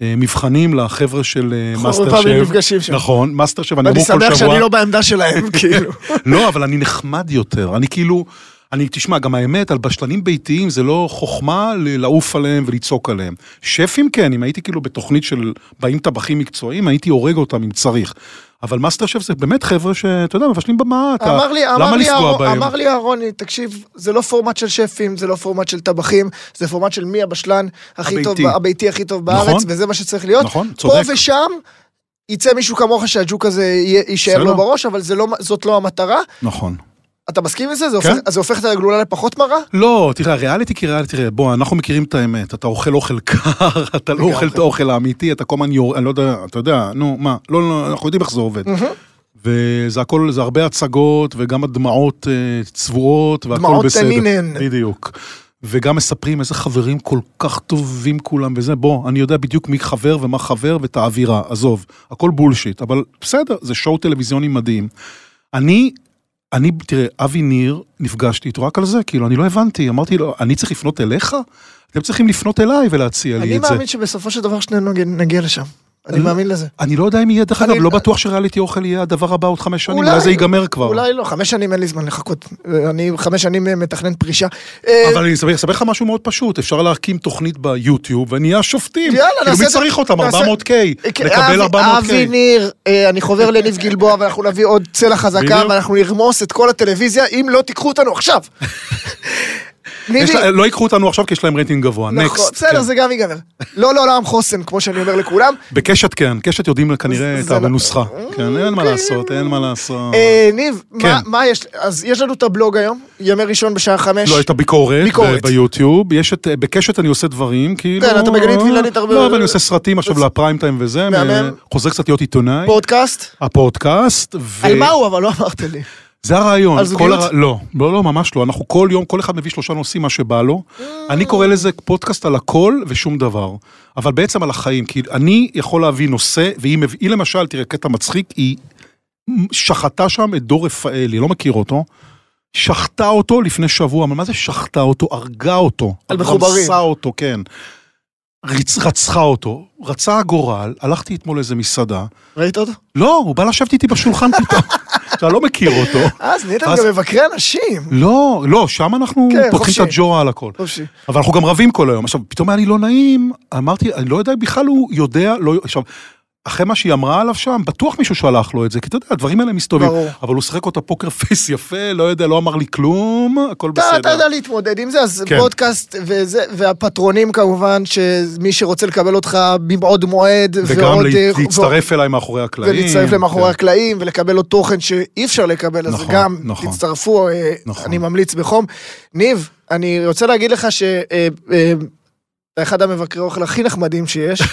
המבחנים לחבר'ה של אה, מאסטר הרבה פעמים שף. נפגשים שם. נכון, מאסטר שף, אני ואני אמור כל שמח שבוע. שאני לא בעמדה שלהם, כאילו. לא, אבל אני נחמד יותר. אני כאילו, אני, תשמע, גם האמת, על בשלנים ביתיים זה לא חוכמה לעוף עליהם ולצעוק עליהם. שפים כן, אם הייתי כאילו בתוכנית של באים טבחים מקצועיים, הייתי הורג אותם אם צריך. אבל מאסטר שף זה באמת חבר'ה שאתה יודע, מבשלים במה, אתה... אמר לי, אמר למה לי, לפגוע בהם? אמר לי אהרוני, תקשיב, זה לא פורמט של שפים, זה לא פורמט של טבחים, זה פורמט של מי הבשלן הכי טוב, הביתי. הביתי הכי טוב נכון. בארץ, וזה מה שצריך להיות. נכון, פה צודק. ושם יצא מישהו כמוך שהג'וק הזה יישאר. לו בראש, אבל זה לא- זאת לא המטרה. נכון. אתה מסכים עם זה? זה כן. הופך- זה הופך את הגלולה לפחות מרה? לא, תראה, ריאליטי כריאליטי, תראה, בוא, אנחנו מכירים את האמת, אתה אוכל אוכל קר, אתה לא. אוכל את האוכל האמיתי, אתה כל הזמן יור, אני לא יודע, אתה יודע, נו, מה, לא, לא, אנחנו יודעים איך זה עובד. וזה הכל, זה הרבה הצגות, וגם הדמעות אה, צבועות, והכל דמעות בסדר. תנינן. בדיוק. וגם מספרים איזה חברים כל כך טובים כולם וזה, בוא, אני יודע בדיוק מי חבר ומה חבר ואת האווירה, עזוב, הכל בולשיט, אבל בסדר, זה שואו טלוויזיוני מדהים. אני, אני, תראה, אבי ניר, נפגשתי איתו רק על זה, כאילו, אני לא הבנתי, אמרתי לו, אני צריך לפנות אליך? אתם צריכים לפנות אליי ולהציע לי אני את זה. מאמין שבסופו של דבר שנינו נגיע לשם. אני לא- מאמין לזה. אני לא יודע אם יהיה, דרך אגב, לא בטוח שריאליטי אוכל יהיה הדבר הבא עוד חמש שנים, אולי- זה ייגמר כבר. אולי לא, חמש שנים אין לי זמן לחכות. אני חמש שנים מתכנן פרישה. אה, אבל אני אספר לך משהו מאוד פשוט, אפשר להקים תוכנית ביוטיוב ונהיה שופטים. יאללה, כאילו נעשה מי את זה. צריך אותם? נעשה- 400K, כן, לקבל אבי- 400K. אבי ניר, אה, אני חובר לניב גלבוע ואנחנו נביא עוד צלע חזקה. ואנחנו נרמוס את כל הטלוויזיה אם לא תיקחו אותנו עכשיו. ניבי, יש לה- לא ייקחו אותנו עכשיו כי יש להם רייטינג גבוה, נכון, נקסט. בסדר זה גם ייגמר. לא לעולם חוסן כמו שאני אומר לכולם. בקשת כן, קשת יודעים כנראה את זה לא- הנוסחה. כן, אין מה לעשות, אין מה לעשות. אה, ניב, מה- כן. מה יש, אז יש לנו את הבלוג היום, ימי ראשון בשעה חמש. לא, את הביקורת, ביקורת. ב- ביוטיוב, יש את, בקשת אני עושה דברים, כאילו... כן, אתה בגלית ואילנית הרבה- לא, אבל אני עושה סרטים עכשיו לפריים טיים וזה, מהמם. חוזר קצת להיות עיתונאי, פודקאסט. הפודקאסט, ו... על מה הוא אבל לא אמרת לי. זה הרעיון. על זוגיות? הר... לא, לא, לא, ממש לא. אנחנו כל יום, כל אחד מביא שלושה נושאים, מה שבא לו. אני קורא לזה פודקאסט על הכל ושום דבר. אבל בעצם על החיים, כי אני יכול להביא נושא, והיא מביא, למשל, תראה, קטע מצחיק, היא שחטה שם את דור רפאלי, לא מכיר אותו. שחטה אותו לפני שבוע, אבל מה זה שחטה אותו? הרגה אותו. על מחוברים. רמסה אותו, כן. רצ, רצחה אותו, רצה הגורל, הלכתי אתמול לאיזה מסעדה. ראית אותו? לא, הוא בא לשבת איתי בשולחן פתאום. אתה לא מכיר אותו. אז נהייתם גם מבקרי אנשים. לא, לא, שם אנחנו כן, פותחים. את הג'ורה על הכל. חופשי. אבל אנחנו גם רבים כל היום. עכשיו, פתאום היה לי לא נעים, אמרתי, אני לא יודע בכלל הוא יודע, לא... עכשיו, אחרי מה שהיא אמרה עליו שם, בטוח מישהו שלח לו את זה, כי אתה יודע, הדברים האלה מסתובבים. ברור. אבל הוא שיחק אותה פוקר פייס יפה, לא יודע, לא אמר לי כלום, הכל אתה, אתה בסדר. יודע להתמודד עם זה, אז כן. פודקאסט וזה, והפטרונים כמובן, שמי שרוצה לקבל אותך מבעוד מועד, וגם ועוד, אה, להצטרף אליי מאחורי הקלעים. ולהצטרף למאחורי כן. הקלעים, ולקבל עוד תוכן שאי אפשר לקבל, אז נכון, גם נכון. תצטרפו, אה, נכון. אני ממליץ בחום. ניב, אני רוצה להגיד לך שאתה אחד המבקרי אוכל הכי נחמדים שיש.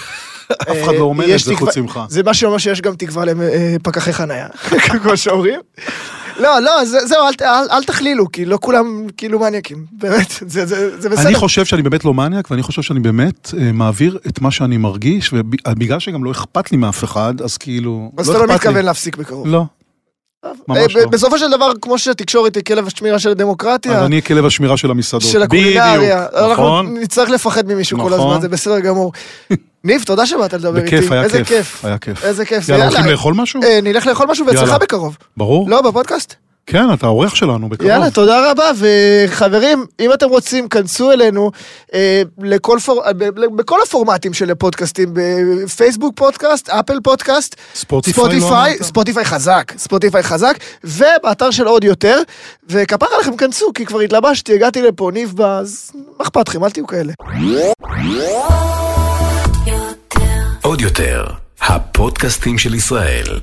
אף אחד לא אומר את זה חוץ ממך. זה מה שאומר שיש גם תקווה לפקחי חנייה, כמו שאומרים. לא, לא, זה- זהו, אל תכלילו, כי לא כולם כאילו מניאקים, באמת, זה- בסדר. אני חושב שאני באמת לא מניאק, ואני חושב שאני באמת אה, מעביר את מה שאני מרגיש, ובגלל שגם לא אכפת לי מאף אחד, אז כאילו... אז אתה לא אכפת לי. מתכוון להפסיק בקרוב. לא, ממש אה, לא. בסופו של דבר, כמו שהתקשורת היא כלב השמירה של הדמוקרטיה, אז אני כלב השמירה של המסעדות. של הקולינריה, בדיוק, אנחנו נכון? נצטרך לפחד ממישהו כל נכון. הזמן, זה בסדר גמור. ניב, תודה שבאת לדבר איתי. בכיף, היה כיף. היה כיף. איזה כיף. יאללה, הולכים לאכול משהו? אה, נלך לאכול משהו ואצלך. בקרוב. ברור. לא, בפודקאסט? כן, אתה העורך שלנו, בקרוב. יאללה, תודה רבה, וחברים, אם אתם רוצים, כנסו אלינו אה, לכל פור... אה, ב- בכל הפורמטים של הפודקאסטים, בפייסבוק פודקאסט, אפל פודקאסט, ספוטיפיי לא ספוטיפיי, אמרת? ספוטיפיי חזק, ספוטיפיי חזק, ובאתר של עוד יותר, וכפרה לכם, כנסו, כי כבר התלבשתי, הגעתי לפה, ניב בא, אז מה אכפת לכם, אל תהיו כאלה. עוד יותר, הפודקאסטים של ישראל.